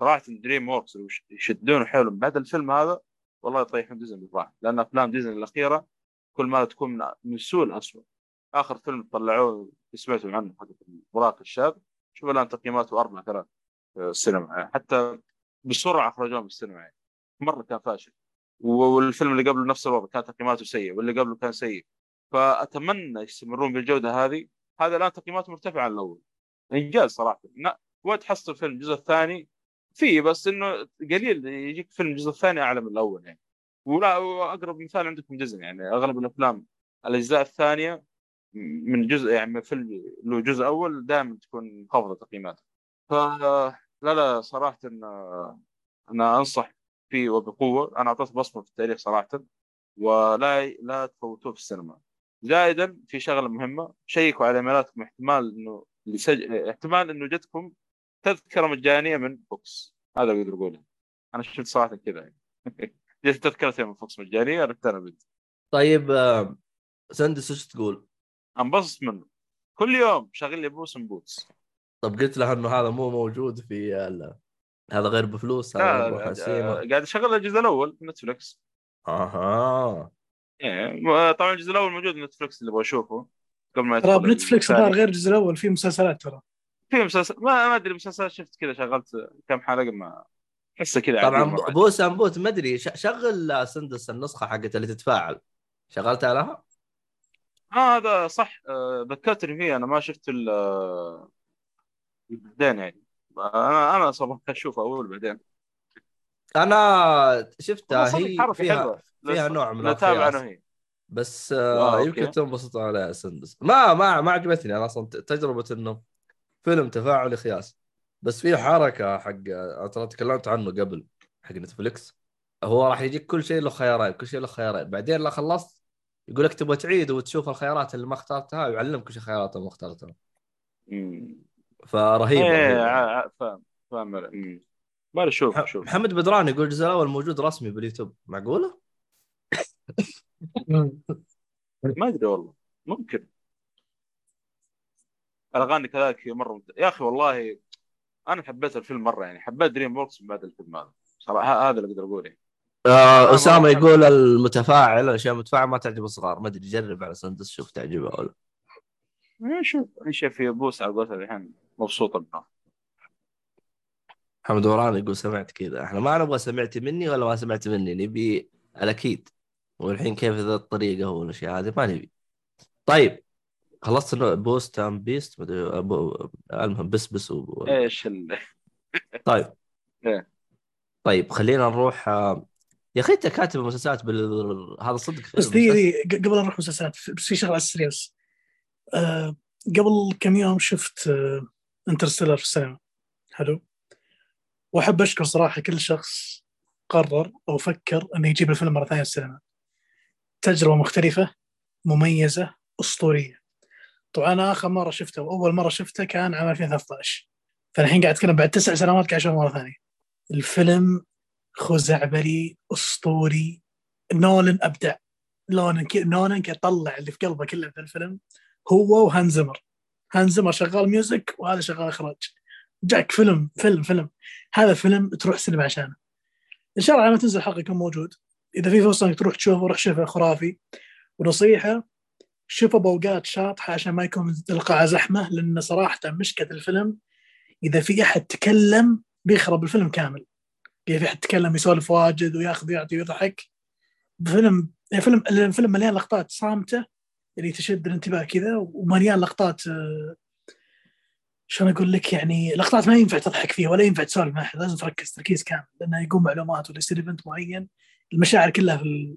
صراحة دريم ووركس يشدون حيلهم بعد الفيلم هذا والله يطيحون ديزني بالراحة. لأن أفلام ديزني الأخيرة كل ما تكون من- سوء لأسوء. آخر فيلم طلعوه سمعتوا عنه حق براق الشاب شوف الآن تقييماته أربعة ثلاثة في السينما. حتى بسرعة أخرجوه من السينما. يعني مرة كان فاشل. والفيلم اللي قبله نفس الوضع كان تقييماته سيئه واللي قبله كان سيء. فأتمنى يستمرون بالجودة هذه. هذا الآن تقييماته مرتفعة عن الأول. إنجاز صراحة. وين تحصل فيلم الجزء الثاني فيه بس إنه قليل يجيك فيلم الجزء الثاني أعلى من الأول يعني. ولا واقرب مثال عندكم ديزني يعني. أغلب الأفلام الأجزاء الثانية من جزء يعني من فيلم له جزء أول دائما تكون منخفضه تقييماته ف لا لا صراحة إن أنا أنصح فيه وبقوة. أنا اعطيت بصمة في التاريخ صراحة ولا لا تفوتوه في السينما. زائدا في شغلة مهمة شيكوا على ايميلاتكم احتمال إنه اللي سج... احتمال إنه جتكم تذكرة مجانية من فوكس. هذا أقدر أقوله. أنا شفت صراحة كذا. يعني *laughs* جت تذكرتين من فوكس مجانية عرفت أنا بنت طيب آه، سندس إيش تقول؟ انبسط منه. كل يوم شغل لي Puss Boots. طب قلت له إنه هذا مو موجود في هذا غير بفلوس هذا لا بحسيمه قاعد أشغل الجزء الأول نتفلكس أها. يعني طبعا الجزء الأول موجود نتفلكس اللي أبغى أشوفه قبل ما ترى الثاني. الظاهر غير الجزء الأول في مسلسلات ترى. في مسلسل ما ما أدري مسلسل شفت كذا شغلت كم حلقة ما احسه كذا طبعا. Puss in Boot ما أدري ش- شغل سندس النسخة حقت اللي تتفاعل. شغلتها لها؟ آه هذا صح. آه، ذكرتني فيه أنا ما شفت ال آه، بعدين يعني. أنا أنا صراحة اشوفه أول بعدين. أنا شفتها هي فيها حلوة. فيها نوع من نتابع الخياس. أنا وهي بس آه، آه. يمكن تنبسط عليها سندس. ما ما ما عجبتني أنا أصلا تجربة إنه فيلم تفاعلي خياس. بس في حركة حق أنا ترى تكلمت عنه قبل حق نتفلكس هو راح يجيك كل شيء له خيارين كل شيء له خيارين. بعدين لا خلصت يقول لك تبغى تعيد وتشوف الخيارات اللي ما اخترتها ويعلمك وش الخيارات اللي ما اخترتها. مم. فرهيبه إيه ع- فاهم فاهم. ما أشوف مح- شوف محمد بدران يقول الجزء الأول موجود رسمي باليوتيوب معقولة؟ *laughs* ما أدري والله ممكن الأغاني كذلك مرة ممت... يا أخي والله أنا حبيت الفيلم مرة يعني حبيت دريم ووركس من بعد الفيلم هذا صراحة هذا اللي أقدر أقوله يعني. آه أسامة يقول المتفاعل الاشياء المتفاعله ما تعجب الصغار ما أدري جرب على سندس شوف تعجبه ولا إيه، شوف إيش في Puss على قولتها الحين مبسوطه منه محمد وران يقول سمعت كذا. إحنا ما نبغى سمعت مني ولا ما سمعت مني نبي الأكيد. والحين كيف ذا الطريقة والأشياء هذه ما نبي. طيب خلصت إنه Puss in Beast المهم بس بس و... إيش ال... طيب. إيه. طيب خلينا نروح آه، يا أخي أنت كاتب المسلسلات بال... هذا صدق بس دي, قبل نروح مسلسلات بس في شغلة على السريع بس. آه قبل كم يوم شفت آه انترستيلر في السينما. حلو. وأحب أشكر صراحة كل شخص قرر أو فكر إنه يجيب الفيلم مرة ثانية السينما. تجربة مختلفة مميزة أسطورية. طبعا أنا آخر مرة شفته وأول مرة شفته كان عام 2013 فالحين قاعد أتكلم بعد تسع سنوات قاعد أشوفه مرة ثانية. الفيلم خزعبلي أسطوري. نولن أبدع. نولن ك... نولن كان طلع اللي في قلبه كله في الفيلم هو وهان زمر هانز زمر شغال music وهذا شغال إخراج. جاك فيلم فيلم فيلم. هذا فيلم تروح سينما عشانه. ان شاء الله لما تنزل الحلقة يكون موجود. إذا في فرصة إنك تروح تشوفه روح شوفه خرافي. ونصيحة شوفه باوقات شاطحه عشان ما يكون القاعه زحمة لأن صراحة مشكلة الفيلم إذا في أحد تكلم بيخرب الفيلم كامل. اذا في أحد تكلم يسولف واجد وياخذ ويعطي ويضحك. فيلم الفيلم الفيلم مليان لقطات صامتة. اللي تشد الانتباه كذا ومليان لقطات آه، شلون أقول لك يعني لقطات ما ينفع تضحك فيها ولا ينفع تسولف مع احد لازم تركز تركيز كامل لأنه يقوم معلومات ولا يصير event معين المشاعر كلها في ال...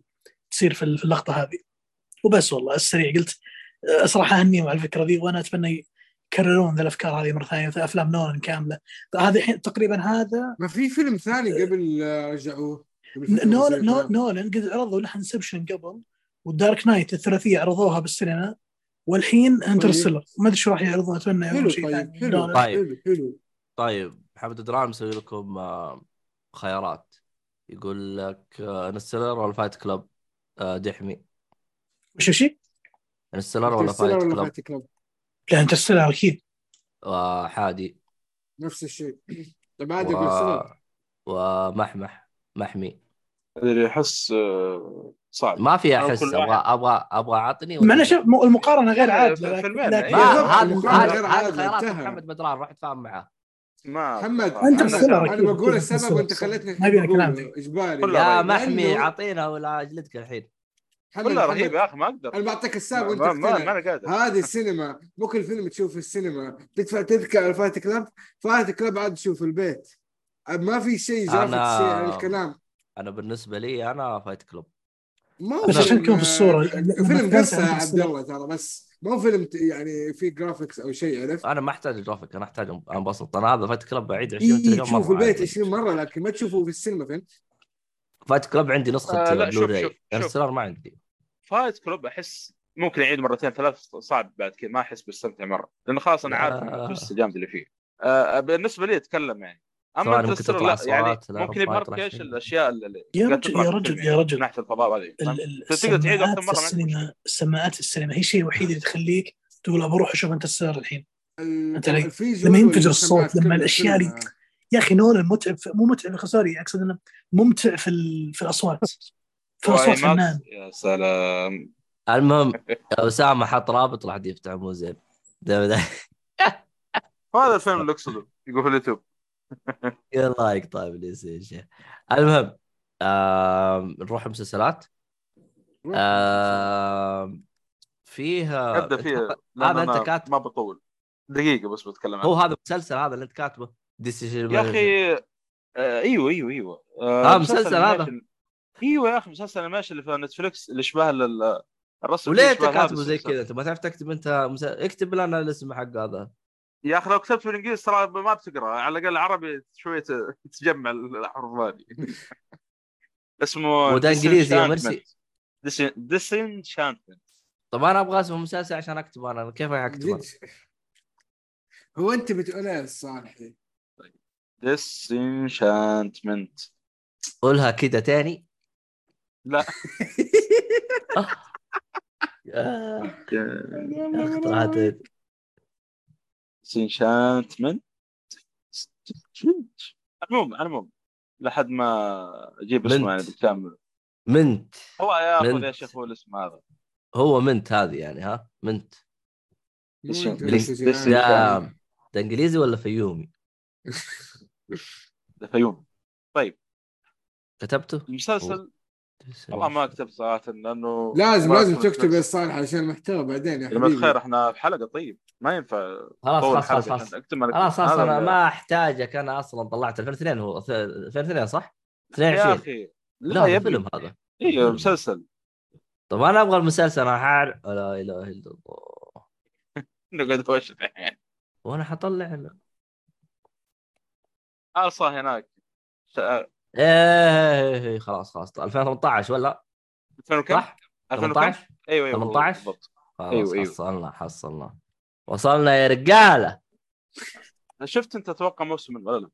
تصير في اللقطة هذه. وبس والله السريع قلت آه، صراحة اهنيهم على الفكرة ذي وأنا أتمنى يكررون ذا الأفكار هذه مرة ثانية في أفلام نولان كاملة. هذه الحين تقريبا هذا ما في فيلم ثاني قبل آه، رجعوه؟ قبل فترة نولان بسيطة. نول- نولان قد عرضوا له Inception قبل. وال Dark Knight الثلاثية عرضوها بالسينما والحين Interstellar ما أدري شو راح يعرضون أتمنى يعرضون شيء طيب ثاني. حلو. طيب. حلو حلو. طيب محمد درام مسوي لكم آه، خيارات. يقول لك آه، Interstellar ولا Fight Club آه، دحمي. وش شيء؟ Interstellar ولا Interstellar Fight ولا Club Fight Club لا Interstellar أكيد. وحادي نفس الشيء. *clears throat* طيب عادي و... ومحمح محمي. أدري أحس صعب. ما في أحس. أبغى. أبغى أبغى عطني معنا شوف مو- المقارنة غير عادله في- ما بالضبط، هذا المقارنة هذا خيارات. محمد بدران روح اتفاهم معاه ما محمد أنا- السبب أنا. بقول السبب وأنت. خليتني ما كلام. إجباري. يا رهيب. محمي أعطينا ولا أجلدك الحين. كلها رهيبة يا أخي ما أقدر. أنا بعطيك السبب ما وأنت ما- ما أنا قادر. هذه السينما مو كل فيلم تشوف في السينما. تدفع تذكر على فايت كلاب؟ فايت كلاب عاد تشوف في البيت. ما في شيء جافت أنا- شيء عن الكلام. أنا بالنسبة لي أنا فايت كلوب ما هو عشان فيلم- تكون في الصورة، لما فيلم قصة يا عبد. الله ترى بس مو فيلم ت- يعني في جرافيكس أو شيء عرفت؟ أنا ما أحتاج جرافيك أنا أحتاج انبسط أنا هذا فايت كلوب بعيد 20 اي تلقاه تشوف في البيت عادي. 20 مرة لكن ما تشوفه في السينما فهمت؟ فايت كلوب عندي نسخة آه، لا، شوف- شوف- شوف. ما عندي فايت كلوب أحس ممكن يعيد مرتين ثلاث صعب بعد كذا ما أحس بالستمتع مرة لأنه خلاص أنا عارف آه. الاستجابه اللي فيه آه بالنسبة لي أتكلم يعني أما تطلع لا يعني ممكن شيء. الأشياء اللي يا رجل- يا رجل- يا رجل. ناحية الفضاء هذه تقدر تعيد ما عندك السينما السماعات السينما هي الشيء الوحيد اللي تخليك تقول ابى أروح أشوف Interstellar الحين ال- أنت علي. ال visual لما ينفجر الصوت، لما كلها الأشياء اللي-. يا أخي نولان متعب مو متعب sorry أقصد إنه ممتع في في الأصوات في الأصوات و IMAX، فنان يا سلام المهم *laughs* اسامه حط رابط راح يفتح مو زين *laughs* هذا الفيلم اللي أقصده يقول في اليوتيوب الله يقطع ابليس يا شيخ. المهم آم، نروح المسلسلات آم، فيها أبدأ فيه هذا أنا كاتب؟ ما بطول. دقيقة بس بتكلم هو عنه. هذا المسلسل هذا اللي أنت كاتبه. Disen يا أخي آه أيوه أيوه أيوه. آه، مسلسل هذا. أيوه يا أخي مسلسل animation اللي في Netflix اللي يشبه ال- الرسم وليه أنت كاتبه زي. كذا؟ انت ما تعرف تكتب أنت. اكتب لنا الاسم حق هذا. يا أخي لو كتبت بالانجليزي ترى ما بتقرأ على الأقل عربي شوية تجمع الاحرف هذه اسمه وده إنجليزي يا مرسي؟ Disenchantment طب أنا أبغى اسم المسلسل عشان اكتب أنا كيف اكتب. هو أنت بتقول إيه الصالحي Disenchantment قولها كذا تاني. لا. *laughs* آه، Disenchantment المهم المهم لحد ما أجيب. اسمه يعني بالكامل. ment. هو يا أخي ment. يا شيخ هو الاسم هذا. هو ment هذه يعني ها؟ ment. يعني. يا ده إنجليزي ولا فيومي؟ *laughs* ده فيوم كتبته؟ المسلسل والله ما كتبت صراحة لأنه لازم لازم تكتب يا الصالح عشان محتوى بعدين يا يا الخير حبيبي. إحنا في حلقة طيب. ما ينفع خلاص خلاص خلاص خلاص. أكتب خلاص أنا ما أحتاجك أنا أصلا طلعت 2002 هو 2002 صح؟ يا 22 أخي. لا لا يا فيلم هذا. أيوه مسلسل. طب أنا أبغى المسلسل أنا حار. لا إله إلا الله. *laughs* نقعد وش الحين. وأنا حطلع. ارصه هناك. ش- إيه إيه، إيه، خلاص خلاص 2018 ولا 2000 وكم؟ صح؟ 2000 وكم؟ 18 أيوه أيوه 18 بالضبط أيوة، أيوة. حصلنا حصلنا وصلنا يا رجالة شفت أنت أتوقع موسم ولا لا؟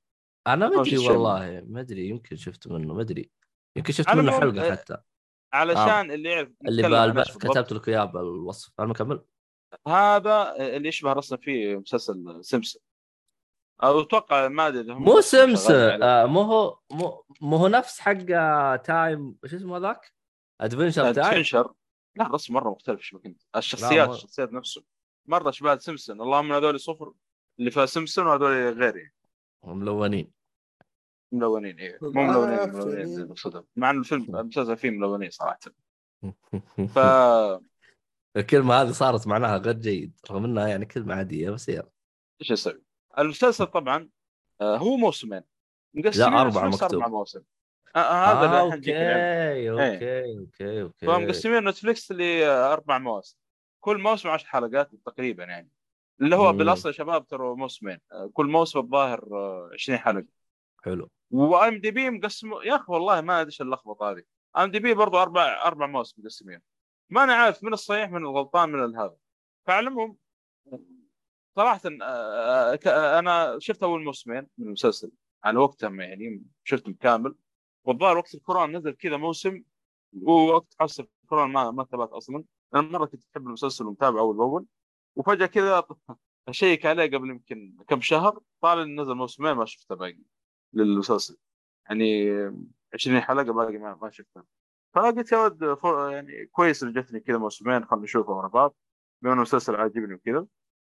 أنا ما أدري. والله ما أدري يمكن شفت منه ما أدري يمكن شفت منه حلقة آه، حتى علشان اللي يعرف اللي. كتبت لك اياه بالوصف أنا مكمل هذا اللي يشبه رسم فيه مسلسل أو أتوقع ما أدري مو سمسم. آه مو هو مو, مو هو نفس حق آه، Time شو اسمه ذاك؟ Adventure Time Adventure لا رسم مرة مختلف شو كنت الشخصيات مو- الشخصيات نفسه. مرة شبه سمسم اللهم هذول صفر اللي في سمسم وهذول غير يعني ملونين. ملونين إيه. مو ملونين ملونين يعني. بالصدف مع انه الفيلم *laughs* المسلسل فيه ملونين صراحة. *laughs* ف الكلمة هذه صارت معناها غير جيد رغم إنها يعني كلمة عادية بس يلا. إيش أسوي؟ المسلسل طبعا آه، هو موسمين. مقسمين لا، نفس مكتوب. أربع مواسم. آه، آه، هذا آه جيك العلم. okay okay okay okay. فمقسمين Netflix لاربع مواسم. كل موسم 10 حلقات تقريبا يعني. اللي هو مم. بالأصل يا شباب ترى موسمين. آه، كل موسم الظاهر آه، 20 حلقة. حلو. و IMDb مقسم يا أخي والله ما أدري إيش اللخبطة هذه. IMDb برضو أربع أربع مواسم مقسمين. ما أنا عارف من الصحيح من الغلطان من هذا. فعلى العموم صراحة آه، ك- أنا شفت أول موسمين من المسلسل على وقتهم يعني شفتهم كامل. والظاهر وقت الكورونا نزل كذا موسم ووقت حصل الكورونا ما ما تابعت أصلا. أنا مرة كنت أحب المسلسل ومتابعه أول بأول وفجأة كذا *laughs* أشيك عليه قبل يمكن كم شهر طالع نزل موسمين ما شفته باقي للمسلسل. يعني 20 حلقة باقي ما, ما شفتها فقلت يا ولد يعني كويس اللي جتني كذا موسمين خلنا نشوفه ورا بعض بما إنه مسلسل عاجبني وكذا.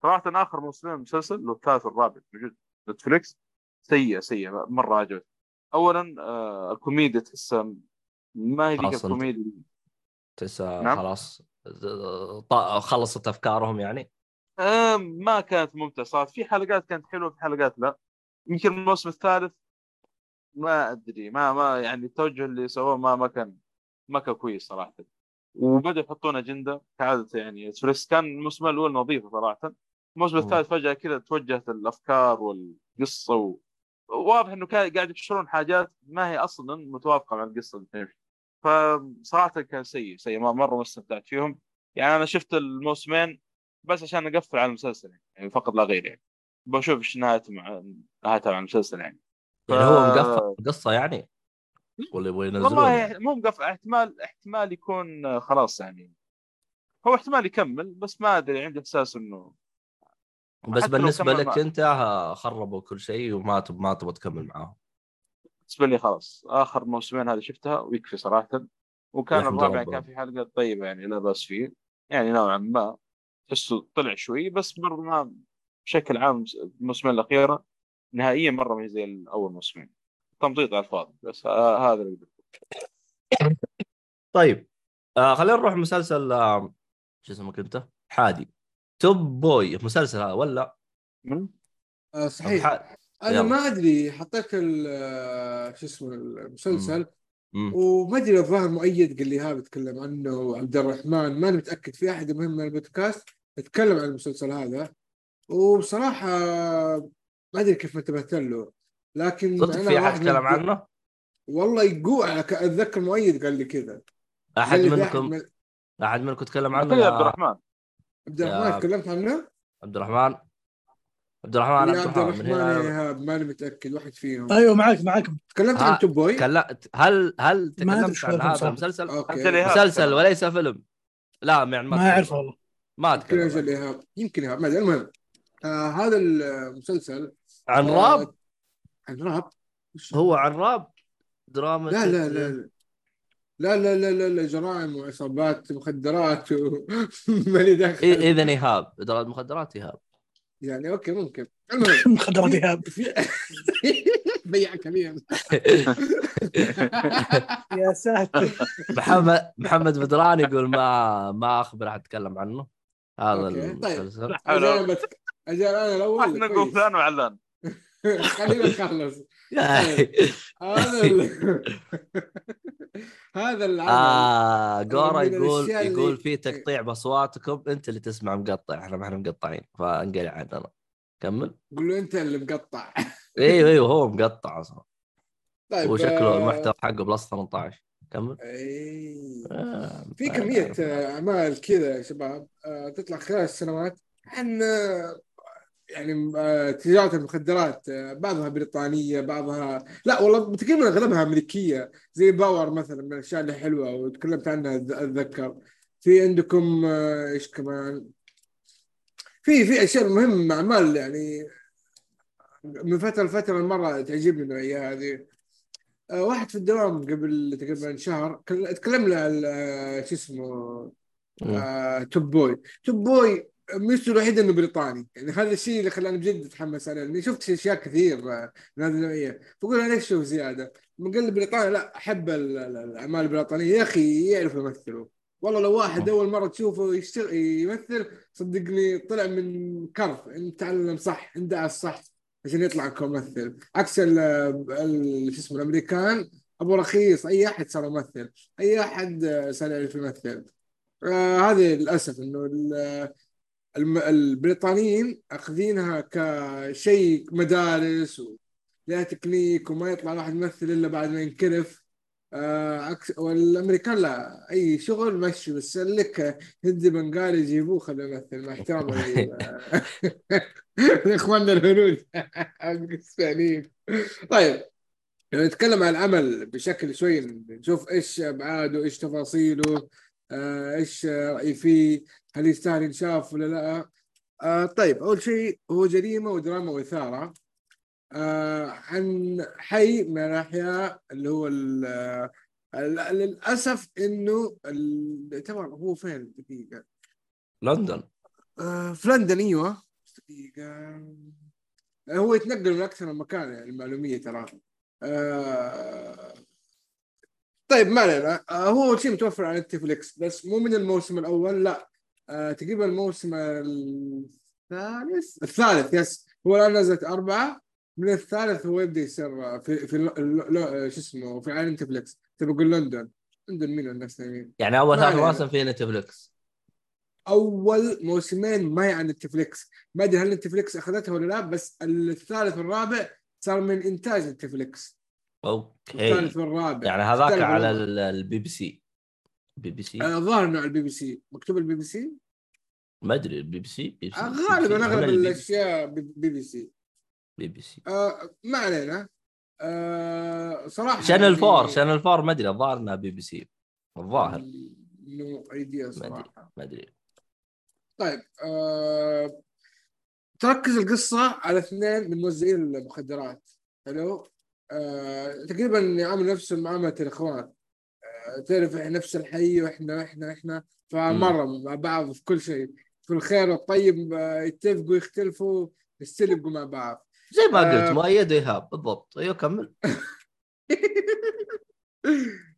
صراحة آخر موسمين مسلسل هو الثالث والرابع موجود. نتفلكس سيء سيء مرة عجبت اولا آه الكوميديا تحسها ما هي ذيك الكوميديا. تسا نعم. خلاص خلصت أفكارهم يعني؟ آه ما كانت ممتعة صراحة. في حلقات كانت حلوة في حلقات لا. يمكن الموسم الثالث ما أدري ما ما يعني التوجه اللي سووه ما ما كان ما كان كويس صراحة. وبدأوا يحطون أجندة كعادة يعني. نتفلكس كان الموسم الأول نظيفة صراحة. الموسم. الثالث فجأة كذا توجهت الأفكار والقصة و... واضح إنه كان قاعد يكسرون حاجات ما هي أصلا متوافقة مع القصة. اللي تمشي فصراحه كان سيء سيء. ما- مرة ما استمتعت فيهم. يعني أنا شفت الموسمين بس عشان أقفل على المسلسل يعني فقط لا غير يعني. بشوف إيش نهايته مع نهايته مع المسلسل يعني. يعني ف- هو مقفل القصة يعني؟ ولا يبغوا ينزلون؟ والله يعني. مو مقفل. احتمال احتمال يكون خلاص يعني. هو احتمال يكمل بس ما أدري عندي إحساس إنه بس بالنسبة لك مع- أنت خربوا كل شيء وما تب ما تبغى تكمل معاهم بالنسبة لي خلاص آخر موسمين هذه شفتها ويكفي صراحة وكان الرابع. كان في حلقات طيبة يعني لا باس فيه يعني نوعا ما تحسه طلع شوي بس برضه ما بشكل عام الموسمين الأخيرة نهائيا مرة ما هي زي اول موسمين تمطيط على الفاضي بس آه هذا اللي. طيب آه خلينا نروح مسلسل آه شو اسمك انت؟ حادي Top Boy مسلسل هذا ولا؟ آه صحيح. أنا يلا. ما أدري حطيت ال- آه، شو اسمه المسلسل مم. وما أدري الظاهر مؤيد قال لي ها بتكلم عنه وعبد الرحمن ماني متأكد في أحد مهم من البودكاست اتكلم عن المسلسل هذا وبصراحة ما أدري كيف انتبهت له لكن صدق أنا في أحد تكلم عنه؟ والله يقوع أتذكر مؤيد قال لي كذا أحد منكم من... أحد منكم تكلم عنه عبد الرحمن عبد الرحمن تكلمت عنه؟ عبد الرحمن. عبد الرحمن عبد عبد الرحمن ايهاب ماني متأكد واحد فيهم. أيوه معاك معاك. تكلمت عن توب بوي؟ كلا... هل هل تكلمت عن هذا. المسلسل؟ مسلسل. وليس فيلم. لا يعني ما ما اعرف. والله. ما يمكن اتكلم عنه. إيهاب. يمكن ايهاب ما ادري المهم آه هذا المسلسل عن آه، راب؟ عن راب؟ هو عن راب؟ دراما لا لا لا لا. لا لا لا لا جرائم وعصابات مخدرات و... *laughs* ماني داخل إذا إيهاب إدارة مخدرات إيهاب. يعني أوكي ممكن. المهم. *laughs* مخدرات إيهاب. في *laughs* بيع كبير يا ساتر. محمد محمد بدران يقول ما ما أخبر أحد اتكلم عنه. هذا طيب. المسلسل. أجل أنا بتك... أجل أنا الأول. أحنا نقول. فلان وعلان. خلينا نخلص. هذا ال... *laughs* هذا العمل آه جورا يقول يقول في تقطيع باصواتكم أنت اللي تسمع مقطع إحنا ما إحنا مقطعين فانقلع عننا كمل. قول له أنت اللي مقطع. *laughs* أيوه أيوه هو *laughs* مقطع أصلا. طيب وشكله آه، المحتوى حقه بلس 18 كمل. اي آه، في أعرف. آه، أعمال كذا يا شباب آه، تطلع خلال السنوات عن آه، يعني آه، تجارة المخدرات آه، بعضها بريطانية بعضها لا والله تقريبا أغلبها أمريكية زي باور مثلا من الأشياء اللي حلوة وتكلمت عنها أتذكر. في عندكم آه، إيش كمان؟ في في أشياء مهم أعمال يعني من فترة لفترة مرة تعجبني النوعية هذه. واحد في الدوام قبل تقريبا شهر كل- تكلمنا آه، شو اسمه. آه، Top Boy. Top Boy ميزته الوحيده إنه بريطاني. يعني هذا الشيء اللي خلاني بجد أتحمس عليه. لاني شفت أشياء كثير آه، من هذه النوعية. فقول أنا ليش أشوف زيادة. من قال بريطانيا لا أحب ال- ال- الأعمال البريطانية. يا أخي يعرفوا يمثلوا. والله لو واحد مم. أول مرة تشوفه يشتغل يمثل صدقني طلع من كرف. تعلم صح اندعس صح عشان يطلع كممثل. عكس ال شو اسمه الأمريكان أبو رخيص أي أحد صار يمثل أي أحد آه، صار يعرف يمثل. آه هذه للأسف إنه البريطانيين أخذينها كشيء مدارس ولها تكنيك وما يطلع واحد يمثل إلا بعد ما ينكرف. آه عكس والأمريكان لا أي شغل مشي بس لك هندي بنغالي يجيبوه خليه يمثل مع احترامي لل- *laughs* لاخواننا *laughs* الهنود الإسبانيين. طيب لو نتكلم عن العمل بشكل شوي نشوف إيش أبعاده إيش تفاصيله. آه، إيش رايي فيه؟ هل يستاهل ينشاف ولا لا؟ آه، طيب أول شيء هو جريمة ودراما وإثارة. آه، عن حي من الأحياء اللي هو آه، للأسف إنه تمام هو فين؟ دقيقة. لندن. آه، في لندن أيوه. دقيقة. هو يتنقل من أكثر من مكان يعني المعلومية ترى. آه، طيب ما علينا. آه، هو أول شيء متوفر على Netflix بس مو من الموسم الأول لا. آه، تقريبا الموسم الثالث. الثالث yes هو الآن نزلت أربعة. من الثالث هو يبدأ يصير في في ال- شو اسمه في على Netflix. تبي أقول لندن. لندن مين الناس يعني أول ثلاث. مواسم في Netflix أول موسمين ما هي عن Netflix. ما أدري هل Netflix أخذتها ولا لا بس الثالث والرابع صار من إنتاج Netflix. okay. الثالث والرابع. يعني هذاك على ال BBC. BBC. آه، الظاهر إنه على البي بي سي. مكتوب البي بي سي؟ ما أدري البي بي سي؟ آه،. غالبا أغلب الأشياء B- BC. BBC. آه، ما علينا. آه، صراحة channel يعني- four channel four ما أدري الظاهر إنها بي بي سي. الظاهر. no idea ما أدري صراحة. ما أدري. طيب آه، تركز القصة على اثنين من موزعين المخدرات. حلو؟ آه، تقريبا يعامل نفسه معاملة الإخوان. آه، تعرف إحنا نفس الحي وإحنا إحنا إحنا. فمرة مع بعض في كل شيء. في الخير والطيب آه، يتفقوا يختلفوا يستلقوا مع بعض. زي ما. قلت مؤيد وإيهاب. بالضبط. أيوه كمل. *laughs*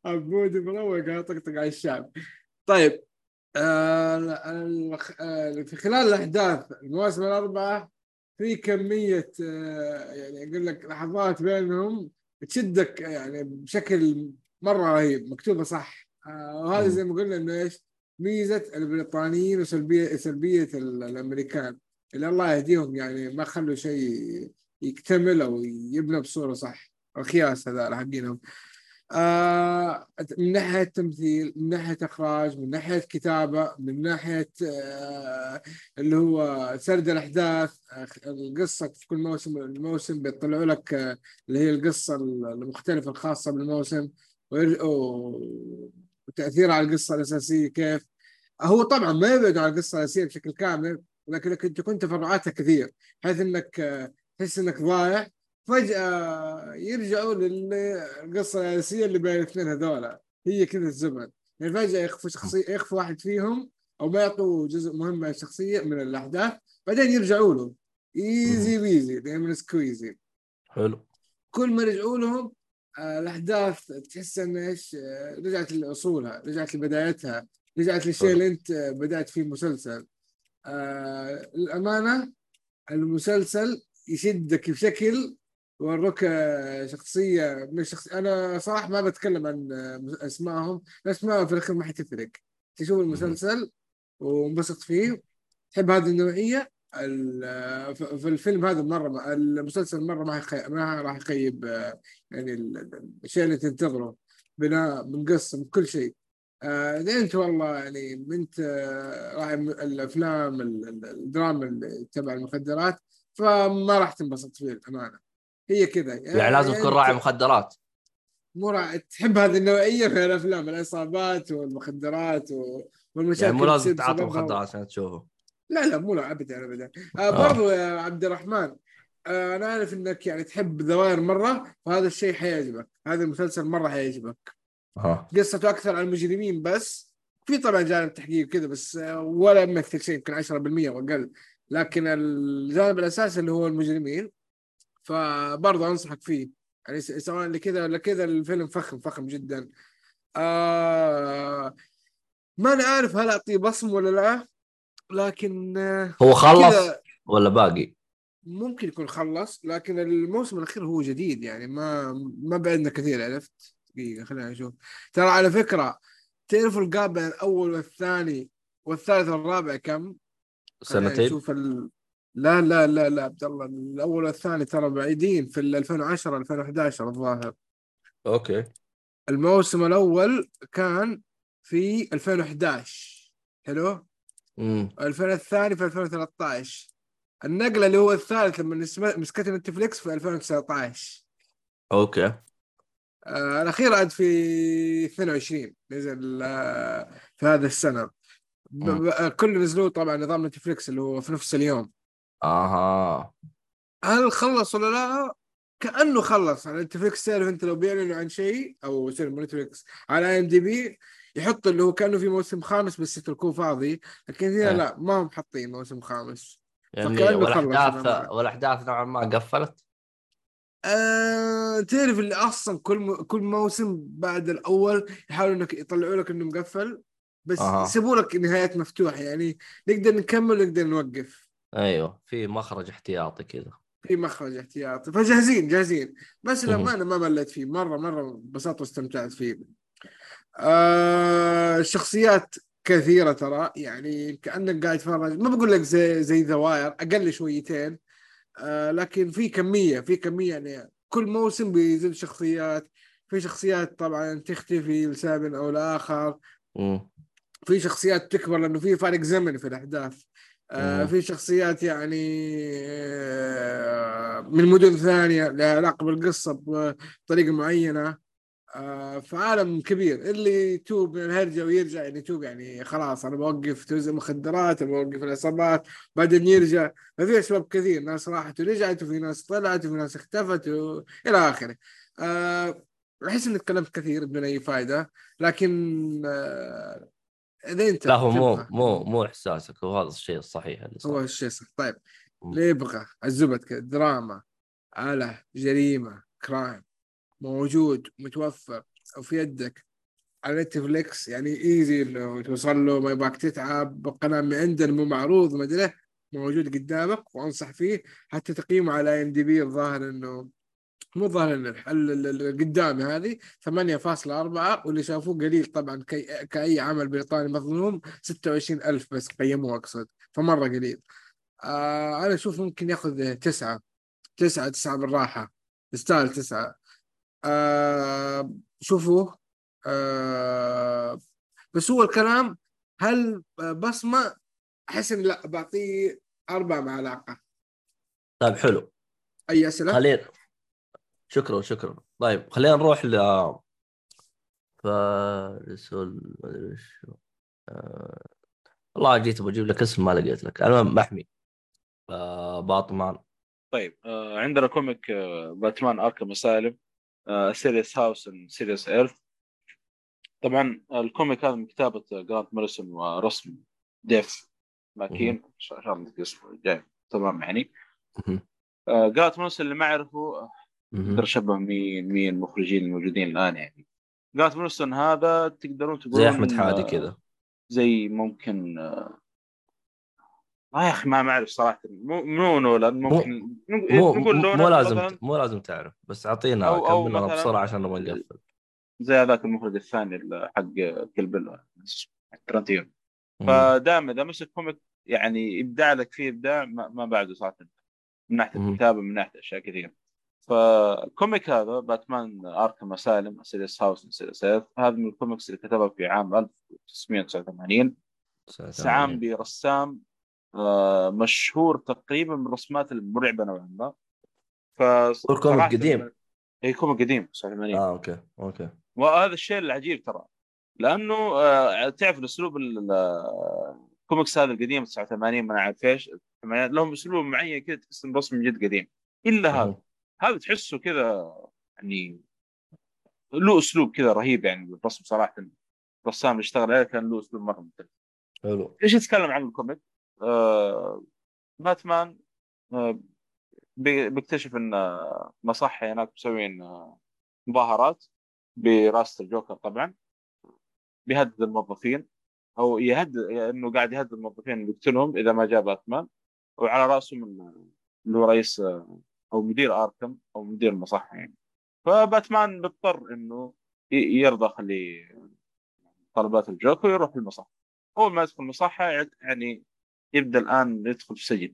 عبود مروق على طقطق على الشعب. طيب في خلال الأحداث المواسم الأربعة في كمية آه يعني أقول لك لحظات بينهم تشدك يعني بشكل مرة رهيب. مكتوبة صح. آه وهذا. زي ما قلنا إنه إيش؟ ميزة البريطانيين وسلبية سلبية ال- الأمريكان. اللي الله يهديهم يعني ما خلوا شيء يكتمل أو يبنى بصورة صح. الخياس هذا حقينهم. آه من ناحية تمثيل من ناحية إخراج من ناحية كتابة من ناحية آه اللي هو سرد الأحداث آه القصة في كل موسم الموسم بيطلعوا لك آه اللي هي القصة المختلفة الخاصة بالموسم وير- و- وتأثيرها على القصة الأساسية كيف. هو طبعا ما يبعد عن القصة الأساسية بشكل كامل ولكن تكون تفرعاتها كثير بحيث إنك آه، تحس إنك ضايع. فجأة يرجعوا للقصة الأساسية اللي بين الاثنين هذولا. هي كذا الزبد يعني فجأة يخفوا شخصية يخفوا واحد فيهم أو ما يعطوا جزء مهم من الشخصية من الأحداث بعدين يرجعوا له. easy peasy lemon squeezy حلو. كل ما رجعوا لهم آه، الأحداث تحس إن إيش آه، رجعت لأصولها رجعت لبدايتها رجعت للشيء. اللي أنت آه، بدأت فيه المسلسل آه، الأمانة المسلسل يشدك بشكل وروك آه، شخصية من الشخص أنا صراحة ما بتكلم عن آه، أسمائهم الأسماء في الأخير ما حتفرق تشوف المسلسل وانبسط فيه. تحب هذه النوعية؟ ال- آه، في الفيلم هذا مرة ما المسلسل مرة ما. ما راح يخيب يعني ال- ال- الشيء اللي تنتظره. بناء من قصه من كل شيء. إذا أنت والله يعني انت راعي الأفلام ال- ال- الدراما تبع المخدرات فما راح تنبسط فيه الأمانة. هي كذا. يعني لازم تكون أنت راعي مخدرات. مو راعي. تحب هذه النوعية من الأفلام العصابات والمخدرات و- والمشاكل يعني مو لازم تعاطي. مخدرات عشان تشوفه. لا لا مو لا ابدا ابدا. آه برضو يا عبد الرحمن آه أنا عارف إنك يعني تحب ذوائر مرة فهذا الشيء حيعجبك. هذا المسلسل مرة حيعجبك. ها قصته أكثر عن المجرمين بس. في طبعا جانب تحقيق كذا بس آه، ولا يمثل شيء يمكن 10% واقل لكن الجانب الأساسي اللي هو المجرمين فبرضه أنصحك فيه يعني سواء لكذا ولا كذا الفيلم فخم فخم جدا آه ما أنا عارف هل أعطيه بصم ولا لا لكن آه، هو خلص ولا باقي؟ ممكن يكون خلص لكن الموسم الأخير هو جديد يعني ما ما بعدنا كثير عرفت دقيقة خلينا نشوف ترى على فكرة تعرفوا ال gap بين الأول والثاني والثالث والرابع كم؟ سنتين؟ نشوف ال... لا لا لا لا عبد الله الأول والثاني ترى بعيدين في ال 2010 2011 الظاهر. أوكي. الموسم الأول كان في 2011 حلو؟ امم 2000 الثاني في 2013 النقلة اللي هو الثالث لما مسكته نتفليكس في 2019 أوكي. آه الأخير عاد في 22 نزل آه في هذا السنة. كل نزلوه طبعا نظام نتفليكس اللي هو في نفس اليوم. أها هل خلص ولا لا؟ كأنه خلص على نتفليكس تعرف أنت لو بيعلنوا عن شيء أو sorry مو نتفليكس على IMDb يحط اللي هو كأنه في موسم خامس بس يتركوه فاضي لكن هنا إيه. لا ما هم حاطين موسم خامس يعني والأحداث. والأحداث نوعا ما قفلت آه، تعرف اللي أصلا كل م... كل موسم بعد الأول يحاولوا إنك يطلعوا لك إنه مقفل بس أها. يسيبوا لك نهايات مفتوحة يعني نقدر نكمل ونقدر نوقف أيوه في مخرج احتياطي كذا. في مخرج احتياطي. فجاهزين جاهزين. بس. لما أنا ما مليت فيه. مرة مرة انبسطت واستمتعت فيه. آه الشخصيات كثيرة ترى. يعني كأنك قاعد تتفرج. ما بقول لك زي زي ذا واير أقل شويتين. آه لكن في كمية في كمية. يعني كل موسم بيزيد شخصيات. في شخصيات طبعا تختفي لسبب أو لآخر. امم في شخصيات تكبر لأنه في فارق زمني في الأحداث. آه. في شخصيات يعني آه من مدن ثانية لها علاقة بالقصة بطريقة معينة. آه فعالم كبير اللي يتوب من الهرجة ويرجع يعني يتوب يعني خلاص أنا بوقف توزيع مخدرات بوقف العصابات بعدين يرجع. ففي أسباب كثير ناس راحت ورجعت وفي ناس طلعت وفي ناس اختفت و... إلى آخره. آه أحس إني تكلمت كثير بدون أي فائدة لكن أنت لا هو مو مو مو إحساسك هو هذا الشيء الصحيح اللي هو صار. الشيء صح طيب. اللي يبغى كذا دراما على جريمة crime موجود متوفر وفي يدك على نتفليكس يعني easy لو توصل له ما يبغاك تتعب قناة من عندنا مو معروض ما أدري موجود قدامك وأنصح فيه حتى تقييمه على IMDb الظاهر إنه مو ظاهر انه ال- ال- ال- قدامي هذه 8.4 واللي شافوه قليل طبعا كي كأي عمل بريطاني مظلوم 26000 بس قيموه أقصد فمرة قليل. آه أنا أشوف ممكن ياخذ تسعة تسعة تسعة بالراحة يستاهل تسعة. آه شوفوا آه بس هو الكلام هل بصمة؟ أحس إن لا بعطيه أربعة مع علاقة طيب حلو. أي أسئلة؟ خلينا شكرا شكرا. طيب خلينا نروح ل فارس ما أدري وش آه... والله جيت بجيب لك اسم ما لقيت لك. المهم محمي. آه... باطمان طيب آه عندنا كوميك آه باتمان أركم أسالم آه سيريس هاوس سيريس إيرث. طبعا الكوميك هذا من كتابة جرانت ماريسون ورسم ديف ماكين. عشان عندك اسمه جاي تمام يعني. آه جرانت ماريسون اللي ما اعرفه أقدر اشبه مين مين المخرجين الموجودين الآن يعني. جرانت ماريسون هذا تقدرون تقولون زي أحمد حادي كذا. زي ممكن آه آه يا أخي ما ما أعرف صراحة. مو مو نولان ممكن مو نقول مو, مو لازم مثلاً. مو لازم تعرف. بس أعطينا أو- أو كم مننا مثلاً- بسرعة عشان نبغى نقفل. زي هذاك المخرج الثاني حق كلبل ترنتينو مم. فدائما إذا مسك كوميك يعني إبداع لك فيه إبداع ما, ما بعده صراحة. من ناحية. الكتابة من ناحية أشياء كثيرة. فال comic هذا باتمان Arkham Asylum Serious House Serious هذا من الكوميكس اللي كتبها في عام 1989 سعام برسام آه، مشهور تقريبا من الرسمات المرعبة نوعا ما. ف هو comic قديم. اي comic قديم 89 آه okay okay. وهذا الشيء العجيب ترى لأنه آه، تعرف الأسلوب ال- الكوميكس هذا القديم 89 ما أعرف إيش الثمانينات، لهم أسلوب معين كذا تحس إنه رسم جد قديم. إلا هذا. هذا تحسه كذا يعني له أسلوب كذا رهيب يعني بالرسم صراحة. الرسام اللي اشتغل عليه كان له أسلوب مرة ممتاز. حلو. إيش يتكلم عن ال comic؟ آه باتمان آه بي- بيكتشف إن آه، مصحة هناك مسوين آه، مظاهرات برئاسة الجوكر طبعا. بيهدد الموظفين أو يهدد إنه قاعد يهدد الموظفين يقتلهم إذا ما جاء باتمان. وعلى رأسهم ال- اللي هو رئيس آه، أو مدير آركم أو مدير المصحة يعني. فباتمان بيضطر إنه ي- يرضى لطلبات الجوكر ويروح المصحة أول ما يدخل المصحة يعني يبدأ الآن يدخل في سجن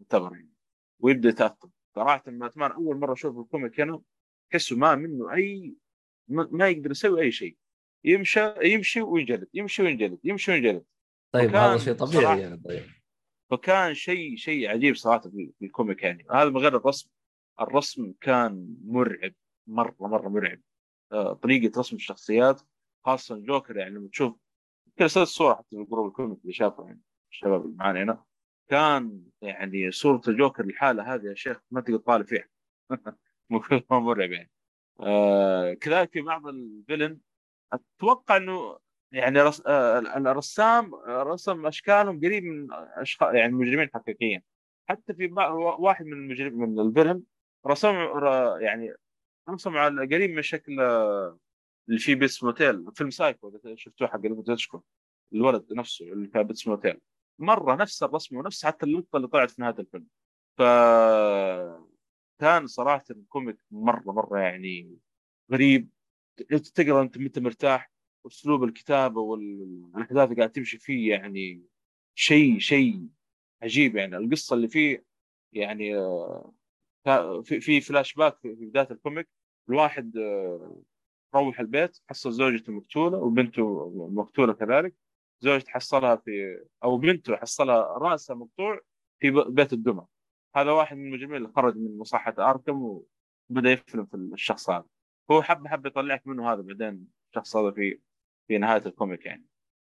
يعتبر يعني ويبدأ يتاثر صراحة باتمان أول مرة أشوف ال comic هنا تحسه ما منه أي ما يقدر يسوي أي شيء. يمشي يمشي وينجلد يمشي وينجلد يمشي وينجلد. طيب هذا شيء طبيعي يعني طيب. فكان شيء شيء عجيب صراحة في ال comic يعني. هذا من غير الرسم. الرسم كان مرعب مرة مرة مرعب. آه، طريقة رسم الشخصيات خاصة الجوكر يعني لما تشوف يمكن ارسلت الصورة حتى في group ال comic اللي شافه يعني الشباب اللي معانا هنا كان يعني صورة الجوكر الحالة هذه يا شيخ ما تقدر تطالع فيها. *laughs* مرعب يعني. آه كذلك في بعض ال villain أتوقع إنه يعني رس... آه الرسام رسم أشكالهم قريب من اشخاص يعني مجرمين حقيقيين. حتى في واحد من المجرم من ال villain رسم يعني رسم على قريب من شكل اللي فيه Bates Motel فيلم سايكو شفتوه حق الموتيتشكو الولد نفسه اللي كان Bates Motel مرة نفس الرسم ونفس حتى اللقطة اللي طلعت في نهاية الفيلم. ف كان صراحة ال comic مرة مرة يعني غريب. تقرأ أنت انت مرتاح اسلوب الكتابة والأحداث اللي قاعد تمشي فيه يعني شيء شيء عجيب يعني. القصة اللي فيه يعني في في فلاش باك في بداية ال comic الواحد آه، روح البيت حصل زوجته مقتولة وبنته مقتولة كذلك. زوجته حصلها في أو بنته حصلها رأسها مقطوع في بيت الدمى. هذا واحد من المجرمين اللي خرج من مصحة آركم وبدأ يفلم في الشخص هذا. هو حب حب يطلعك منه هذا بعدين الشخص هذا في في نهاية الكوميك يعني.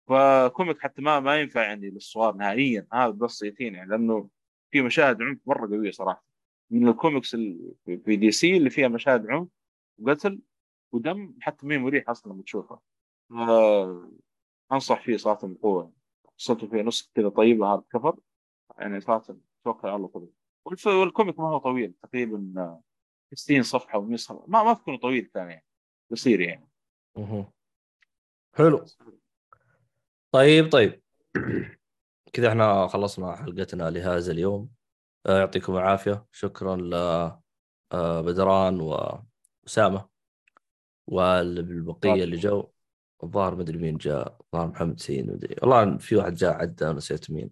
فكوميك حتى ما ما ينفع يعني للصغار نهائيا. هذا بس يتين يعني لأنه في مشاهد عنف مرة قوية صراحة. من الكوميكس ال- في دي سي اللي فيها مشاهد عنف وقتل ودم حتى مين مريح أصلا لما تشوفها. آه، أنصح فيه صراحة بقوة. قصته فيه نسخه كذا طيبة هذا كفر يعني صراحة توكل على الله طبيعي. والكوميك ما هو طويل تقريبا آه، 60 صفحة و100 صفحة. ما ما تكون طويل كان يعني قصير يعني. مهم. حلو. طيب طيب. *clears throat* كذا إحنا خلصنا حلقتنا لهذا اليوم. آه، يعطيكم العافية. شكرا ل آه، بدران وأسامة. والبقية اللي جو الظاهر مدري مين جاء الظاهر محمد سين مدري والله في واحد جاء عدى نسيت مين.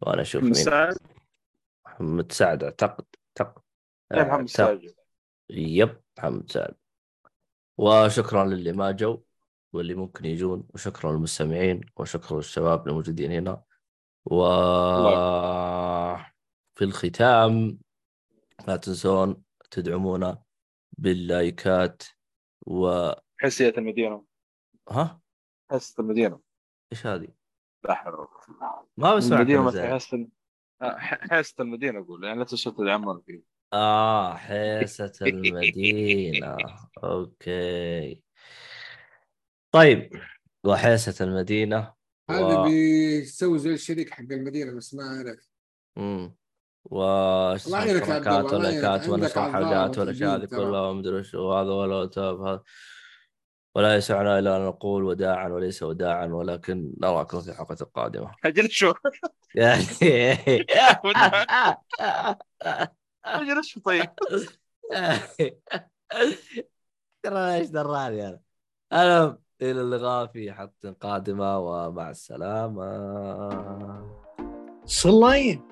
وأنا أشوف مين. مساعد محمد سعد أعتقد. اعتقد إيه، محمد. ساجد يب محمد سعد. وشكرا للي ما جو واللي ممكن يجون. وشكرا للمستمعين. وشكرا للشباب الموجودين هنا. و في الختام لا تنسون تدعمونا باللايكات و حسية المدينة ها حسية المدينة إيش هذه؟ لا حول ولا قوة إلا بالله. ما بسمعك المدينة أنا مثل زين. حاسه آه، ح- حاسه المدينة أقول يعني لا تنسوا تدعمونا فيه آه حيسة المدينة *laughs* أوكي طيب وحيسة المدينة هذا و... بيسوي زي الشريك حق المدينة بس ما أعرف مم. و الله يعينك يا عبد الله، عندك ونشر أعذار حلقات والاشياء هذه وتجديد ترى. كلها ومدري وش وهذا ولا تاب هذا ولا يسعنا الا أن نقول وداعا وليس وداعا ولكن نراكم في الحلقة القادمة. أجل شو؟ يعني. أجل شو طيب؟ ترى إيش دراني أنا؟ أنا إلى اللقاء في حلقة قادمة ومع السلامة. صلاين